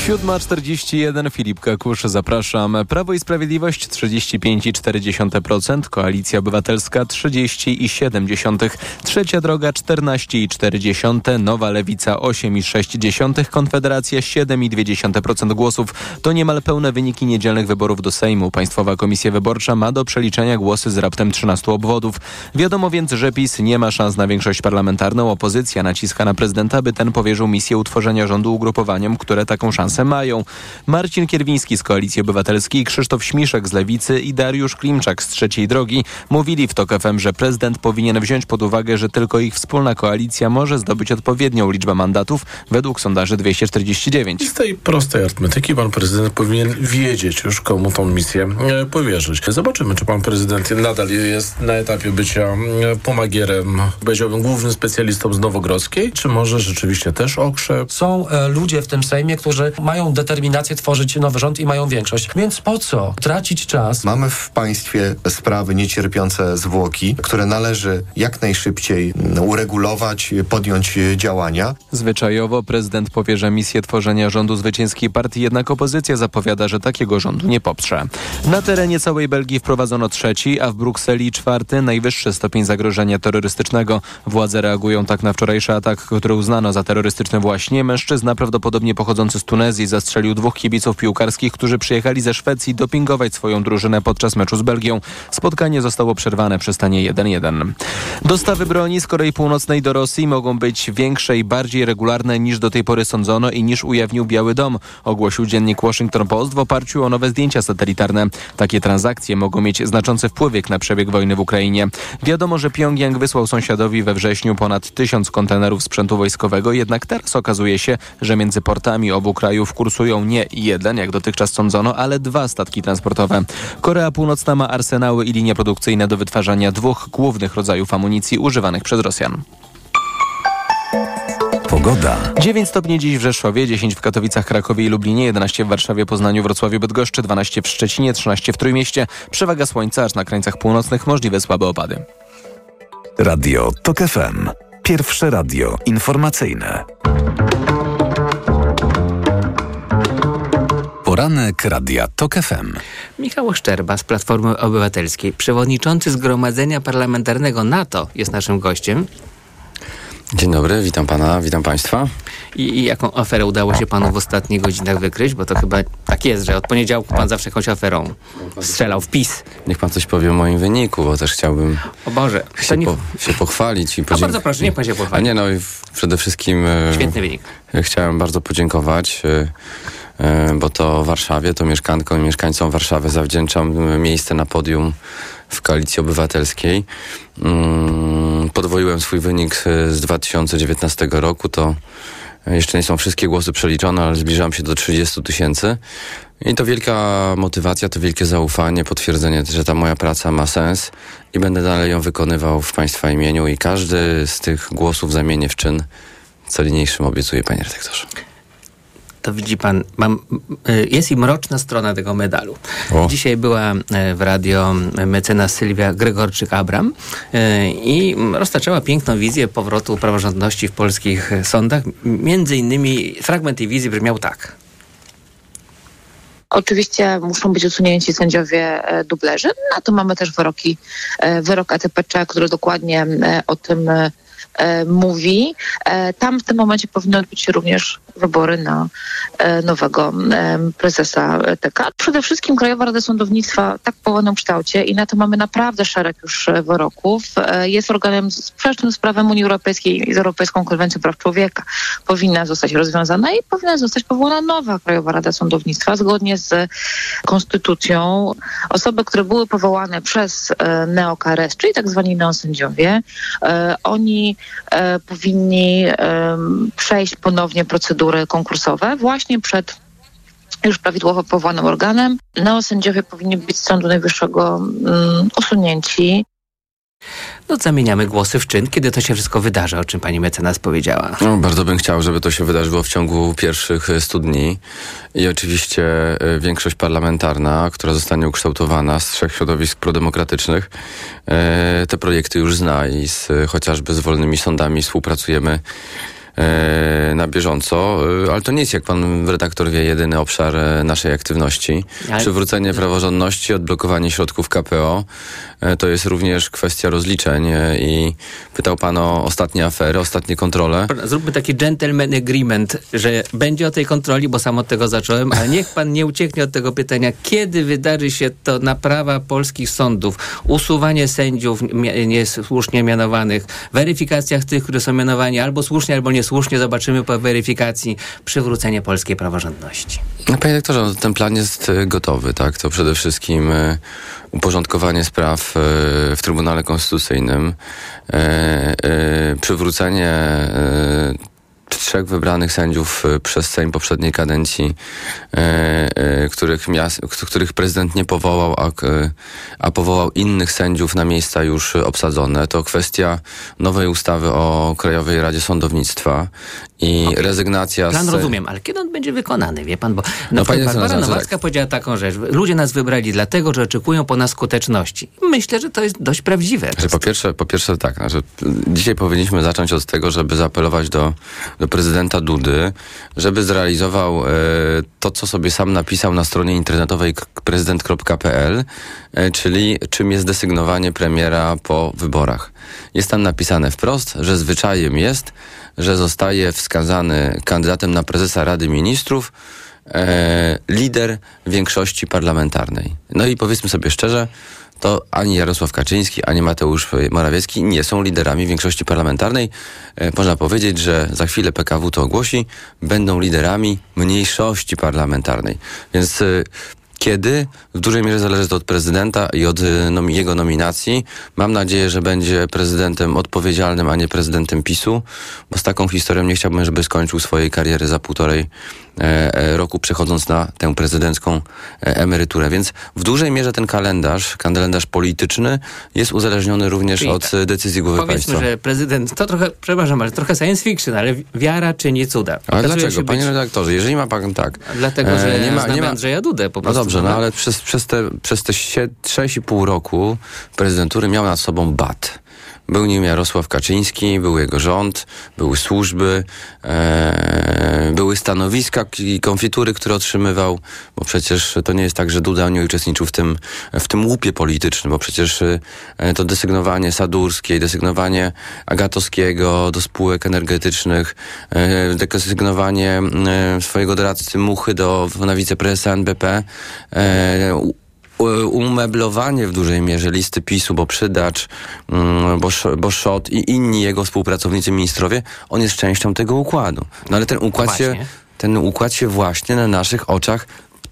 7.41 Filip Kakusz, zapraszam. Prawo i Sprawiedliwość 35,4%, Koalicja Obywatelska 30,7%, Trzecia Droga 14,4%, Nowa Lewica 8,6%, Konfederacja 7,2% głosów. To niemal pełne wyniki niedzielnych wyborów do Sejmu. Państwowa Komisja Wyborcza ma do przeliczenia głosy z raptem 13 obwodów. Wiadomo więc, że PiS nie ma szans na większość parlamentarną. Opozycja naciska na prezydenta, by ten powierzył misję utworzenia rządu ugrupowaniom, które taką szansę mają. Marcin Kierwiński z Koalicji Obywatelskiej, Krzysztof Śmiszek z Lewicy i Dariusz Klimczak z Trzeciej Drogi mówili w TOK FM, że prezydent powinien wziąć pod uwagę, że tylko ich wspólna koalicja może zdobyć odpowiednią liczbę mandatów według sondaży 249. Z tej prostej arytmetyki pan prezydent powinien wiedzieć już, komu tą misję e, powierzyć. Zobaczymy, czy pan prezydent nadal jest na etapie bycia e, pomagierem, powiedziałbym głównym specjalistą z Nowogrodzkiej, czy może rzeczywiście też okrze. Są e, ludzie w tym Sejmie, którzy mają determinację tworzyć nowy rząd i mają większość. Więc po co tracić czas? Mamy w państwie sprawy niecierpiące zwłoki, które należy jak najszybciej uregulować, podjąć działania. Zwyczajowo prezydent powierza misję tworzenia rządu zwycięskiej partii, jednak opozycja zapowiada, że takiego rządu nie poprze. Na terenie całej Belgii wprowadzono trzeci, a w Brukseli czwarty, najwyższy stopień zagrożenia terrorystycznego. Władze reagują tak na wczorajszy atak, który uznano za terrorystyczny właśnie. Mężczyzna prawdopodobnie pochodzący z Tunezji zastrzelił dwóch kibiców piłkarskich, którzy przyjechali ze Szwecji dopingować swoją drużynę podczas meczu z Belgią. Spotkanie zostało przerwane przy stanie 1-1. Dostawy broni z Korei Północnej do Rosji mogą być większe i bardziej regularne niż do tej pory sądzono i niż ujawnił Biały Dom, ogłosił dziennik Washington Post w oparciu o nowe zdjęcia satelitarne. Takie transakcje mogą mieć znaczący wpływ na przebieg wojny w Ukrainie. Wiadomo, że Pjongjang wysłał sąsiadowi we wrześniu ponad tysiąc kontenerów sprzętu wojskowego, jednak teraz okazuje się, że między portami obu krajów kursują nie jeden, jak dotychczas sądzono, ale dwa statki transportowe. Korea Północna ma arsenały i linie produkcyjne do wytwarzania dwóch głównych rodzajów amunicji używanych przez Rosjan. Pogoda. 9 stopni dziś w Rzeszowie, 10 w Katowicach, Krakowie i Lublinie, 11 w Warszawie, Poznaniu, Wrocławiu, Bydgoszczy, 12 w Szczecinie, 13 w Trójmieście. Przewaga słońca, aż na krańcach północnych możliwe słabe opady. Radio TOK FM. Pierwsze radio informacyjne. Poranek Radia TOK FM. Michał Szczerba z Platformy Obywatelskiej, przewodniczący Zgromadzenia Parlamentarnego NATO jest naszym gościem. Dzień dobry, witam pana, witam państwa. I, I, jaką aferę udało się panu w ostatnich godzinach wykryć? Bo to chyba tak jest, że od poniedziałku pan zawsze jakąś aferą strzelał w PiS. Niech pan coś powie o moim wyniku, bo też chciałbym o Boże, się, nie... po, się pochwalić. I podzięk... No bardzo proszę, niech pan się pochwali. A nie, no przede wszystkim... Świetny wynik. Chciałem bardzo podziękować bo to Warszawie, to mieszkankom i mieszkańcom Warszawy zawdzięczam miejsce na podium w Koalicji Obywatelskiej. Podwoiłem swój wynik z 2019 roku, to jeszcze nie są wszystkie głosy przeliczone, ale zbliżam się do 30 tysięcy. I to wielka motywacja, to wielkie zaufanie, potwierdzenie, że ta moja praca ma sens i będę dalej ją wykonywał w Państwa imieniu i każdy z tych głosów zamienię w czyn. Co niniejszym obiecuję, Panie Redaktorze to widzi pan, mam, jest i mroczna strona tego medalu. O. Dzisiaj była w radio mecenas Sylwia Gregorczyk-Abram i roztaczała piękną wizję powrotu praworządności w polskich sądach. Między innymi fragment tej wizji brzmiał tak. Oczywiście muszą być usunięci sędziowie dublerzy, na to mamy też wyroki, wyrok ATPC, który dokładnie o tym mówi. Tam w tym momencie powinny odbyć się również wybory na nowego prezesa TK. Przede wszystkim Krajowa Rada Sądownictwa tak w kształcie i na to mamy naprawdę szereg już wyroków. Jest organem sprzecznym z prawem Unii Europejskiej i z Europejską Konwencją Praw Człowieka. Powinna zostać rozwiązana i powinna zostać powołana nowa Krajowa Rada Sądownictwa zgodnie z konstytucją. Osoby, które były powołane przez neokRS, czyli tak zwani neosędziowie, oni powinni przejść ponownie procedury konkursowe właśnie przed już prawidłowo powołanym organem. Neosędziowie powinni być z Sądu Najwyższego um, usunięci. No zamieniamy głosy w czyn, kiedy to się wszystko wydarzy, o czym pani mecenas powiedziała. No, bardzo bym chciał, żeby to się wydarzyło w ciągu pierwszych 100 dni i oczywiście większość parlamentarna, która zostanie ukształtowana z trzech środowisk prodemokratycznych, te projekty już zna i z, chociażby z wolnymi sądami współpracujemy na bieżąco, ale to nie jest, jak pan redaktor wie, jedyny obszar naszej aktywności. Ale... Przywrócenie praworządności, odblokowanie środków KPO to jest również kwestia rozliczeń i pytał pan o ostatnie afery, ostatnie kontrole. Zróbmy taki gentleman agreement, że będzie o tej kontroli, bo sam od tego zacząłem, ale niech pan nie ucieknie od tego pytania, kiedy wydarzy się to naprawa polskich sądów, usuwanie sędziów niesłusznie mianowanych, weryfikacjach tych, którzy są mianowani albo słusznie, albo niesłusznie, zobaczymy po weryfikacji, przywrócenie polskiej praworządności. No, panie doktorze, ten plan jest gotowy, tak? To przede wszystkim uporządkowanie spraw w Trybunale Konstytucyjnym, przywrócenie trzech wybranych sędziów y, przez Sejm poprzedniej kadencji, y, y, których, miast, których prezydent nie powołał, a, a powołał innych sędziów na miejsca już obsadzone. To kwestia nowej ustawy o Krajowej Radzie Sądownictwa i okay. rezygnacja Plan z... rozumiem, ale kiedy on będzie wykonany, wie pan? Bo no, przykład Barbara Nowacka tak. powiedziała taką rzecz. Ludzie nas wybrali dlatego, że oczekują po nas skuteczności. Myślę, że to jest dość prawdziwe. Znaczy, po, pierwsze, po pierwsze tak, znaczy, dzisiaj powinniśmy zacząć od tego, żeby zaapelować do, do prezydenta Dudy, żeby zrealizował e, to, co sobie sam napisał na stronie internetowej prezydent.pl, e, czyli czym jest desygnowanie premiera po wyborach. Jest tam napisane wprost, że zwyczajem jest, że zostaje wskazany kandydatem na prezesa Rady Ministrów e, lider większości parlamentarnej. No i powiedzmy sobie szczerze, to ani Jarosław Kaczyński, ani Mateusz Morawiecki nie są liderami większości parlamentarnej. E, można powiedzieć, że za chwilę PKW to ogłosi, będą liderami mniejszości parlamentarnej. Więc e, kiedy? W dużej mierze zależy to od prezydenta i od y, jego nominacji. Mam nadzieję, że będzie prezydentem odpowiedzialnym, a nie prezydentem PiSu, bo z taką historią nie chciałbym, żeby skończył swojej kariery za półtorej E, e, roku, przechodząc na tę prezydencką e, emeryturę. Więc w dużej mierze ten kalendarz, kalendarz polityczny jest uzależniony również Czyli od tak. decyzji głowy powiedzmy, państwa. Powiedzmy, że prezydent, to trochę, przepraszam, ale trochę science fiction, ale wiara czyni cuda. Ale dlaczego, panie redaktorze, jeżeli ma pan tak... Dlatego, że nie ma, nie ma Andrzeja Dudę po prostu. No dobrze, no ale przez, przez te, przez te 6,5 roku prezydentury miał nad sobą bat. Był nim Jarosław Kaczyński, był jego rząd, były służby, e, były stanowiska i konfitury, które otrzymywał, bo przecież to nie jest tak, że Duda nie uczestniczył w tym, w tym łupie politycznym, bo przecież e, to desygnowanie Sadurskiej, desygnowanie Agatowskiego do spółek energetycznych, e, desygnowanie e, swojego doradcy Muchy do, na wiceprezesa NBP, e, umeblowanie w dużej mierze listy PiSu, bo Przydacz, mm, bo, bo Szot i inni jego współpracownicy ministrowie, on jest częścią tego układu. No ale ten układ, się, ten układ się właśnie na naszych oczach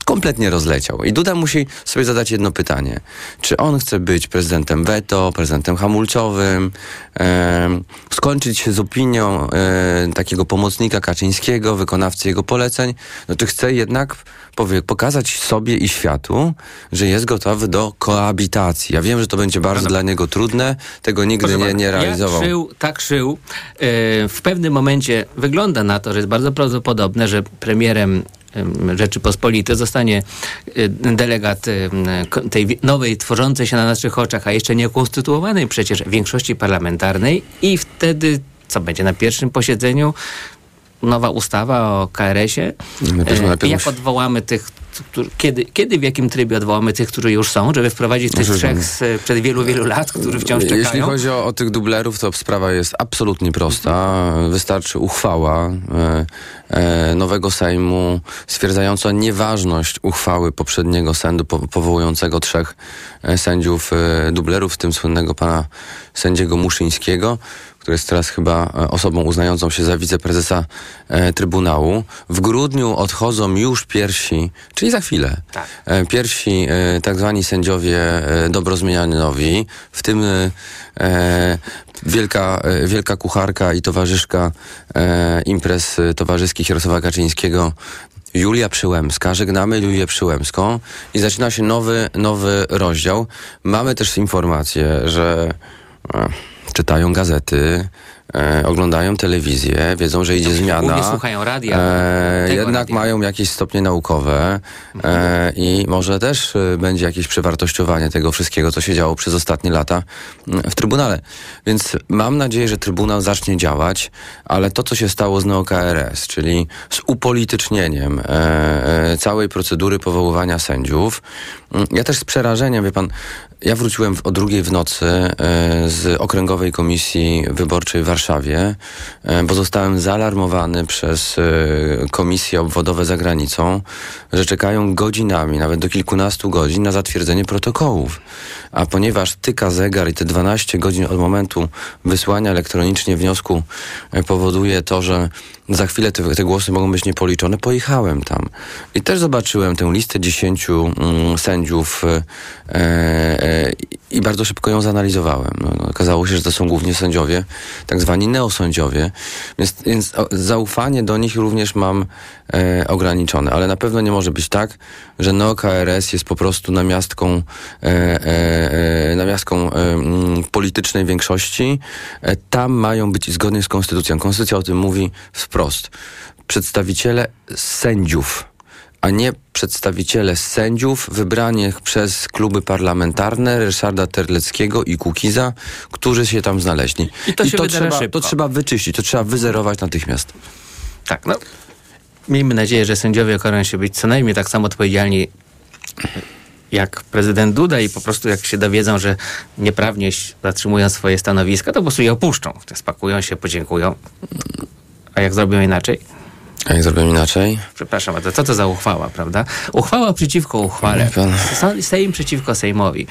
kompletnie rozleciał. I Duda musi sobie zadać jedno pytanie. Czy on chce być prezydentem weto, prezydentem hamulcowym, e, skończyć się z opinią e, takiego pomocnika Kaczyńskiego, wykonawcy jego poleceń, no czy chce jednak powie, pokazać sobie i światu, że jest gotowy do koabitacji. Ja wiem, że to będzie bardzo no. dla niego trudne, tego nigdy nie, nie realizował. Ja szył, tak szył. E, w pewnym momencie wygląda na to, że jest bardzo prawdopodobne, że premierem Rzeczypospolitej zostanie delegat tej nowej, tworzącej się na naszych oczach, a jeszcze nie konstytuowanej przecież większości parlamentarnej i wtedy co będzie na pierwszym posiedzeniu? Nowa ustawa o KRS-ie. E, jak odwołamy tych kiedy, kiedy w jakim trybie odwołamy tych, którzy już są, żeby wprowadzić tych trzech z, przed wielu, wielu lat, którzy wciąż czekają? Jeśli chodzi o, o tych dublerów, to sprawa jest absolutnie prosta. Wystarczy uchwała e, e, nowego Sejmu stwierdzająca nieważność uchwały poprzedniego sędu po, powołującego trzech e, sędziów e, dublerów, w tym słynnego pana sędziego Muszyńskiego który jest teraz chyba e, osobą uznającą się za wiceprezesa e, Trybunału. W grudniu odchodzą już pierwsi, czyli za chwilę, tak. e, pierwsi tak zwani sędziowie dobrozmienianowi, w tym wielka, wielka kucharka i towarzyszka imprez towarzyskich Jarosława Kaczyńskiego Julia Przyłębska, żegnamy Julię Przyłębską i zaczyna się nowy, nowy rozdział. Mamy też informację, że czytają gazety, e, oglądają telewizję, wiedzą, że idzie zmiana. Nie słuchają radia. E, jednak radia. mają jakieś stopnie naukowe e, i może też e, będzie jakieś przewartościowanie tego wszystkiego, co się działo przez ostatnie lata w Trybunale. Więc mam nadzieję, że Trybunał zacznie działać, ale to, co się stało z NeoKRS, czyli z upolitycznieniem e, e, całej procedury powoływania sędziów, ja też z przerażeniem, wie pan, ja wróciłem o drugiej w nocy e, z Okręgowej Komisji Wyborczej w Warszawie, e, bo zostałem zaalarmowany przez e, komisje obwodowe za granicą, że czekają godzinami, nawet do kilkunastu godzin na zatwierdzenie protokołów. A ponieważ tyka zegar i te 12 godzin od momentu wysłania elektronicznie wniosku powoduje to, że za chwilę te, te głosy mogą być niepoliczone, pojechałem tam. I też zobaczyłem tę listę dziesięciu mm, sędziów e, e, i bardzo szybko ją zanalizowałem. No, no, okazało się, że to są głównie sędziowie tak zwani neosądziowie, więc, więc zaufanie do nich również mam e, ograniczone, ale na pewno nie może być tak, że NeoKRS jest po prostu namiastką, e, e, e, namiastką e, mm, politycznej większości. E, tam mają być zgodnie z konstytucją. Konstytucja o tym mówi wprost. Przedstawiciele sędziów a nie przedstawiciele sędziów wybranych przez kluby parlamentarne Ryszarda Terleckiego i Kukiza, którzy się tam znaleźli. I to się wydarza trzeba, to trzeba wyczyścić, to trzeba wyzerować natychmiast. Tak, no. Miejmy nadzieję, że sędziowie okażą się być co najmniej tak samo odpowiedzialni jak prezydent Duda i po prostu jak się dowiedzą, że nieprawnie zatrzymują swoje stanowiska, to po prostu je opuszczą. Spakują się, podziękują. A jak zrobią inaczej? A jak zrobią inaczej? Przepraszam, a to co to za uchwała, prawda? Uchwała przeciwko uchwale. Sejm przeciwko Sejmowi.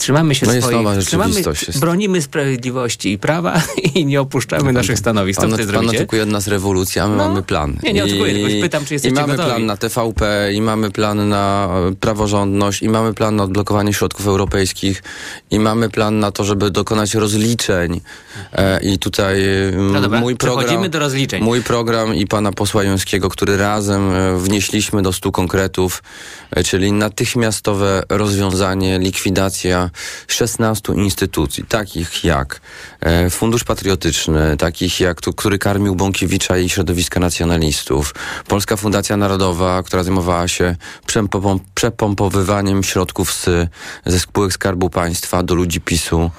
Trzymamy się No swoich, trzymamy, bronimy sprawiedliwości i prawa i nie opuszczamy naszych stanowisk. Co Pan, pan oczekuje od nas rewolucji, a my No. mamy plan. Nie, nie oczekuję, tylko pytam, czy jesteście I mamy gotowi. plan na TVP, i mamy plan na e, praworządność, i mamy plan na odblokowanie środków europejskich, i mamy plan na to, żeby dokonać rozliczeń. E, I tutaj e, No dobra, mój program... przechodzimy do rozliczeń. Mój program i pana posła Jońskiego, który razem e, wnieśliśmy do stu konkretów, czyli natychmiastowe rozwiązanie, likwidacja 16 instytucji, takich jak e, Fundusz Patriotyczny, takich jak, który karmił Bąkiewicza i środowiska nacjonalistów, Polska Fundacja Narodowa, która zajmowała się przepom- przepompowywaniem środków z, ze spółek Skarbu Państwa do ludzi PiSu.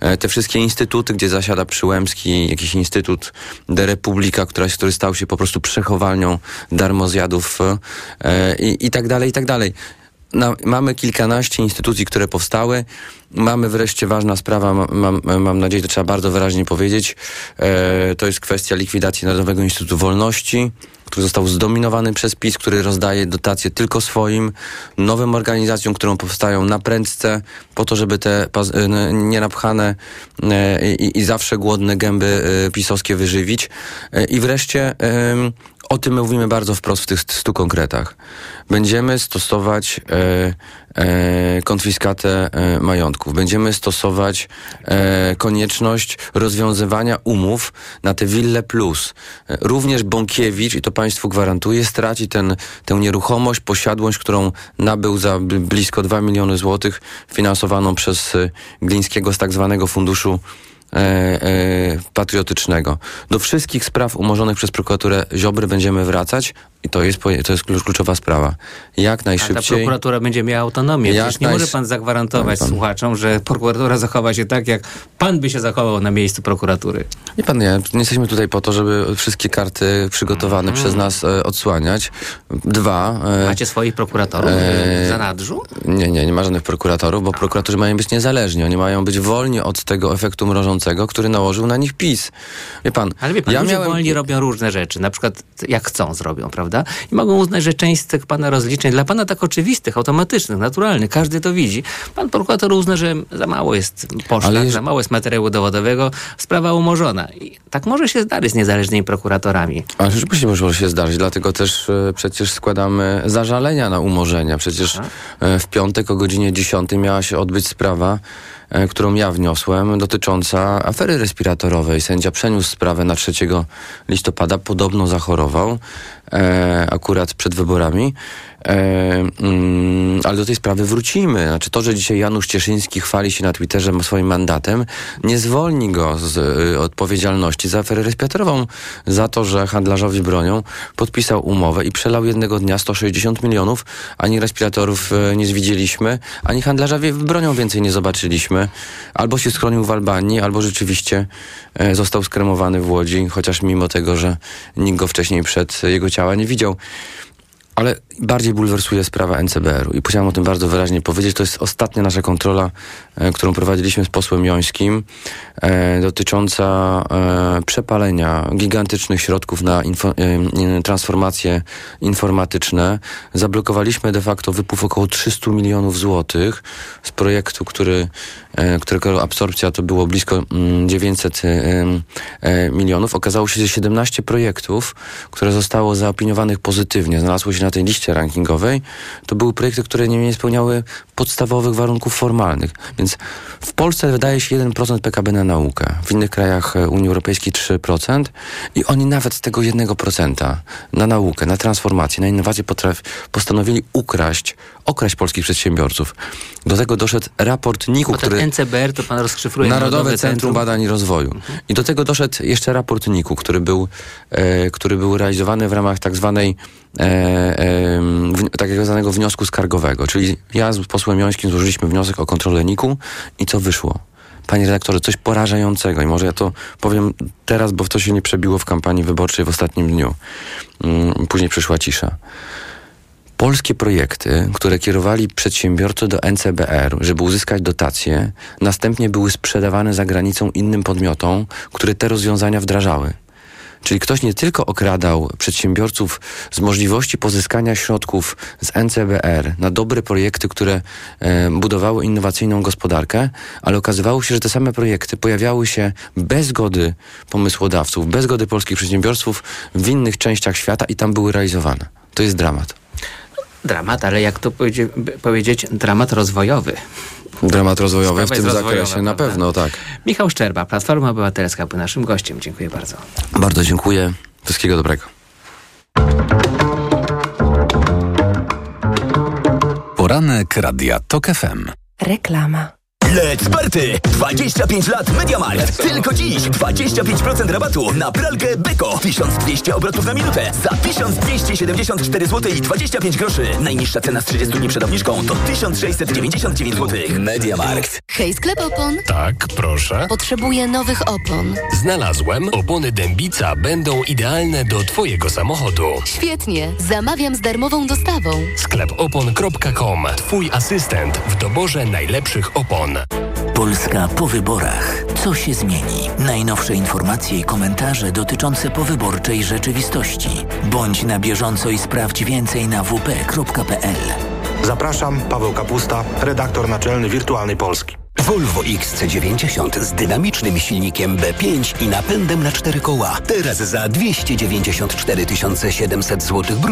E, te wszystkie instytuty, gdzie zasiada Przyłębski, jakiś instytut de Republika, która, który stał się po prostu przechowalnią darmozjadów e, i, i tak dalej, i tak dalej. Mamy kilkanaście instytucji, które powstały. Mamy wreszcie ważna sprawa, ma- mam, mam nadzieję, to trzeba bardzo wyraźnie powiedzieć. E, to jest kwestia likwidacji Narodowego Instytutu Wolności, który został zdominowany przez PiS, który rozdaje dotacje tylko swoim, nowym organizacjom, które powstają na prędce, po to, żeby te e, nienapchane e, i, i zawsze głodne gęby e, pisowskie wyżywić. I wreszcie o tym my mówimy bardzo wprost w tych stu konkretach. Będziemy stosować e, e, konfiskatę e, majątków. Będziemy stosować e, konieczność rozwiązywania umów na te wille plus. E, również Bąkiewicz, i to państwu gwarantuję, straci ten, tę nieruchomość, posiadłość, którą nabył za bl- blisko 2 miliony złotych, finansowaną przez e, Glińskiego z tak zwanego funduszu e, e, patriotycznego. Do wszystkich spraw umorzonych przez prokuraturę Ziobry będziemy wracać i to jest, to jest klucz- kluczowa sprawa. Jak A ta najszybciej... prokuratura będzie miała autonomię. Jak Przecież nie najsz- może pan zagwarantować Pan- słuchaczom, że prokuratura zachowa się tak, jak pan by się zachował na miejscu prokuratury. Nie pan, nie, nie jesteśmy tutaj po to, żeby wszystkie karty przygotowane Mhm. przez nas e, odsłaniać. Dwa... E, Macie swoich prokuratorów e, w zanadrzu? Nie, nie, nie ma żadnych prokuratorów, bo prokuratorzy mają być niezależni. Oni mają być wolni od tego efektu mrożącego, który nałożył na nich PiS. Wie pan, Ale wie pan, ja miałem... wolni robią różne rzeczy, na przykład jak chcą zrobią, prawda? I mogą uznać, że część z tych pana rozliczeń, dla pana tak oczywistych, automatycznych, naturalnych, każdy to widzi. Pan prokurator uzna, że za mało jest poszlak, za mało jest materiału dowodowego, sprawa umorzona. I tak może się zdarzyć z niezależnymi prokuratorami. Ale rzeczywiście może się zdarzyć, dlatego też e, przecież składamy zażalenia na umorzenia. Przecież e, w piątek o godzinie 10 miała się odbyć sprawa, którą ja wniosłem, dotycząca afery respiratorowej. Sędzia przeniósł sprawę na 3 listopada, podobno zachorował, e, akurat przed wyborami. E, mm, ale do tej sprawy wrócimy. Znaczy to, że dzisiaj Janusz Cieszyński chwali się na Twitterze swoim mandatem, nie zwolni go z y, odpowiedzialności za aferę respiratorową, za to, że handlarzowi bronią podpisał umowę i przelał jednego dnia 160 milionów, ani respiratorów y, nie zwidzieliśmy, ani handlarza bronią więcej nie zobaczyliśmy. Albo się schronił w Albanii, albo rzeczywiście e, został skremowany w Łodzi, chociaż mimo tego, że nikt go wcześniej przed jego ciała nie widział. Ale bardziej bulwersuje sprawa NCBR-u i chciałem o tym bardzo wyraźnie powiedzieć. To jest ostatnia nasza kontrola, e, którą prowadziliśmy z posłem Jońskim, e, dotycząca e, przepalenia gigantycznych środków na info, e, transformacje informatyczne. Zablokowaliśmy de facto wypływ około 300 milionów złotych z projektu, który którego absorpcja to było blisko mm, 900 e, e, milionów, okazało się, że 17 projektów, które zostało zaopiniowanych pozytywnie, znalazło się na tej liście rankingowej, to były projekty, które nie, spełniały podstawowych warunków formalnych. Więc w Polsce wydaje się 1% PKB na naukę, w innych krajach e, Unii Europejskiej 3% i oni nawet z tego 1% na naukę, na transformację, na innowacje postanowili ukraść, okraść polskich przedsiębiorców. Do tego doszedł raport NIK-u, który... NCBR to pan rozszyfruje. Narodowe Centrum Badań i Rozwoju. I do tego doszedł jeszcze raport NIK-u, który był, e, który był realizowany w ramach tak zwanej e, e, w, tak zwanego wniosku skargowego. Czyli ja z posłem Jońskim złożyliśmy wniosek o kontrolę NIK-u i co wyszło? Panie redaktorze, coś porażającego i może ja to powiem teraz, bo to się nie przebiło w kampanii wyborczej w ostatnim dniu. Mm, Później przyszła cisza polskie projekty, które kierowali przedsiębiorcy do NCBR, żeby uzyskać dotacje, następnie były sprzedawane za granicą innym podmiotom, które te rozwiązania wdrażały. Czyli ktoś nie tylko okradał przedsiębiorców z możliwości pozyskania środków z NCBR na dobre projekty, które e, budowały innowacyjną gospodarkę, ale okazywało się, że te same projekty pojawiały się bez zgody pomysłodawców, bez zgody polskich przedsiębiorców w innych częściach świata i tam były realizowane. To jest dramat. Dramat, ale jak to powiedzie, powiedzieć, dramat rozwojowy. Dramat rozwojowy w Sprawa tym jest zakresie, na pewno, tak. Michał Szczerba, Platforma Obywatelska, był naszym gościem. Dziękuję bardzo. Bardzo dziękuję. Wszystkiego dobrego. Poranek Radia TOK FM. Reklama. Let's party! 25 lat MediaMarkt. Tylko dziś 25% rabatu na pralkę Beko. 1200 obrotów na minutę za 1274 zł i 25 groszy. Najniższa cena z 30 dni przed obniżką to 1699 zł. MediaMarkt. Hej, sklep opon. Tak, proszę. Potrzebuję nowych opon. Znalazłem. Opony Dębica będą idealne do Twojego samochodu. Świetnie. Zamawiam z darmową dostawą. Sklepopon.com. Twój asystent w doborze najlepszych opon. Polska po wyborach. Co się zmieni? Najnowsze informacje i komentarze dotyczące powyborczej rzeczywistości. Bądź na bieżąco i sprawdź więcej na wp.pl. Zapraszam, Paweł Kapusta, redaktor naczelny Wirtualnej Polski. Volvo XC90 z dynamicznym silnikiem B5 i napędem na cztery koła. Teraz za 294 700 zł brutto.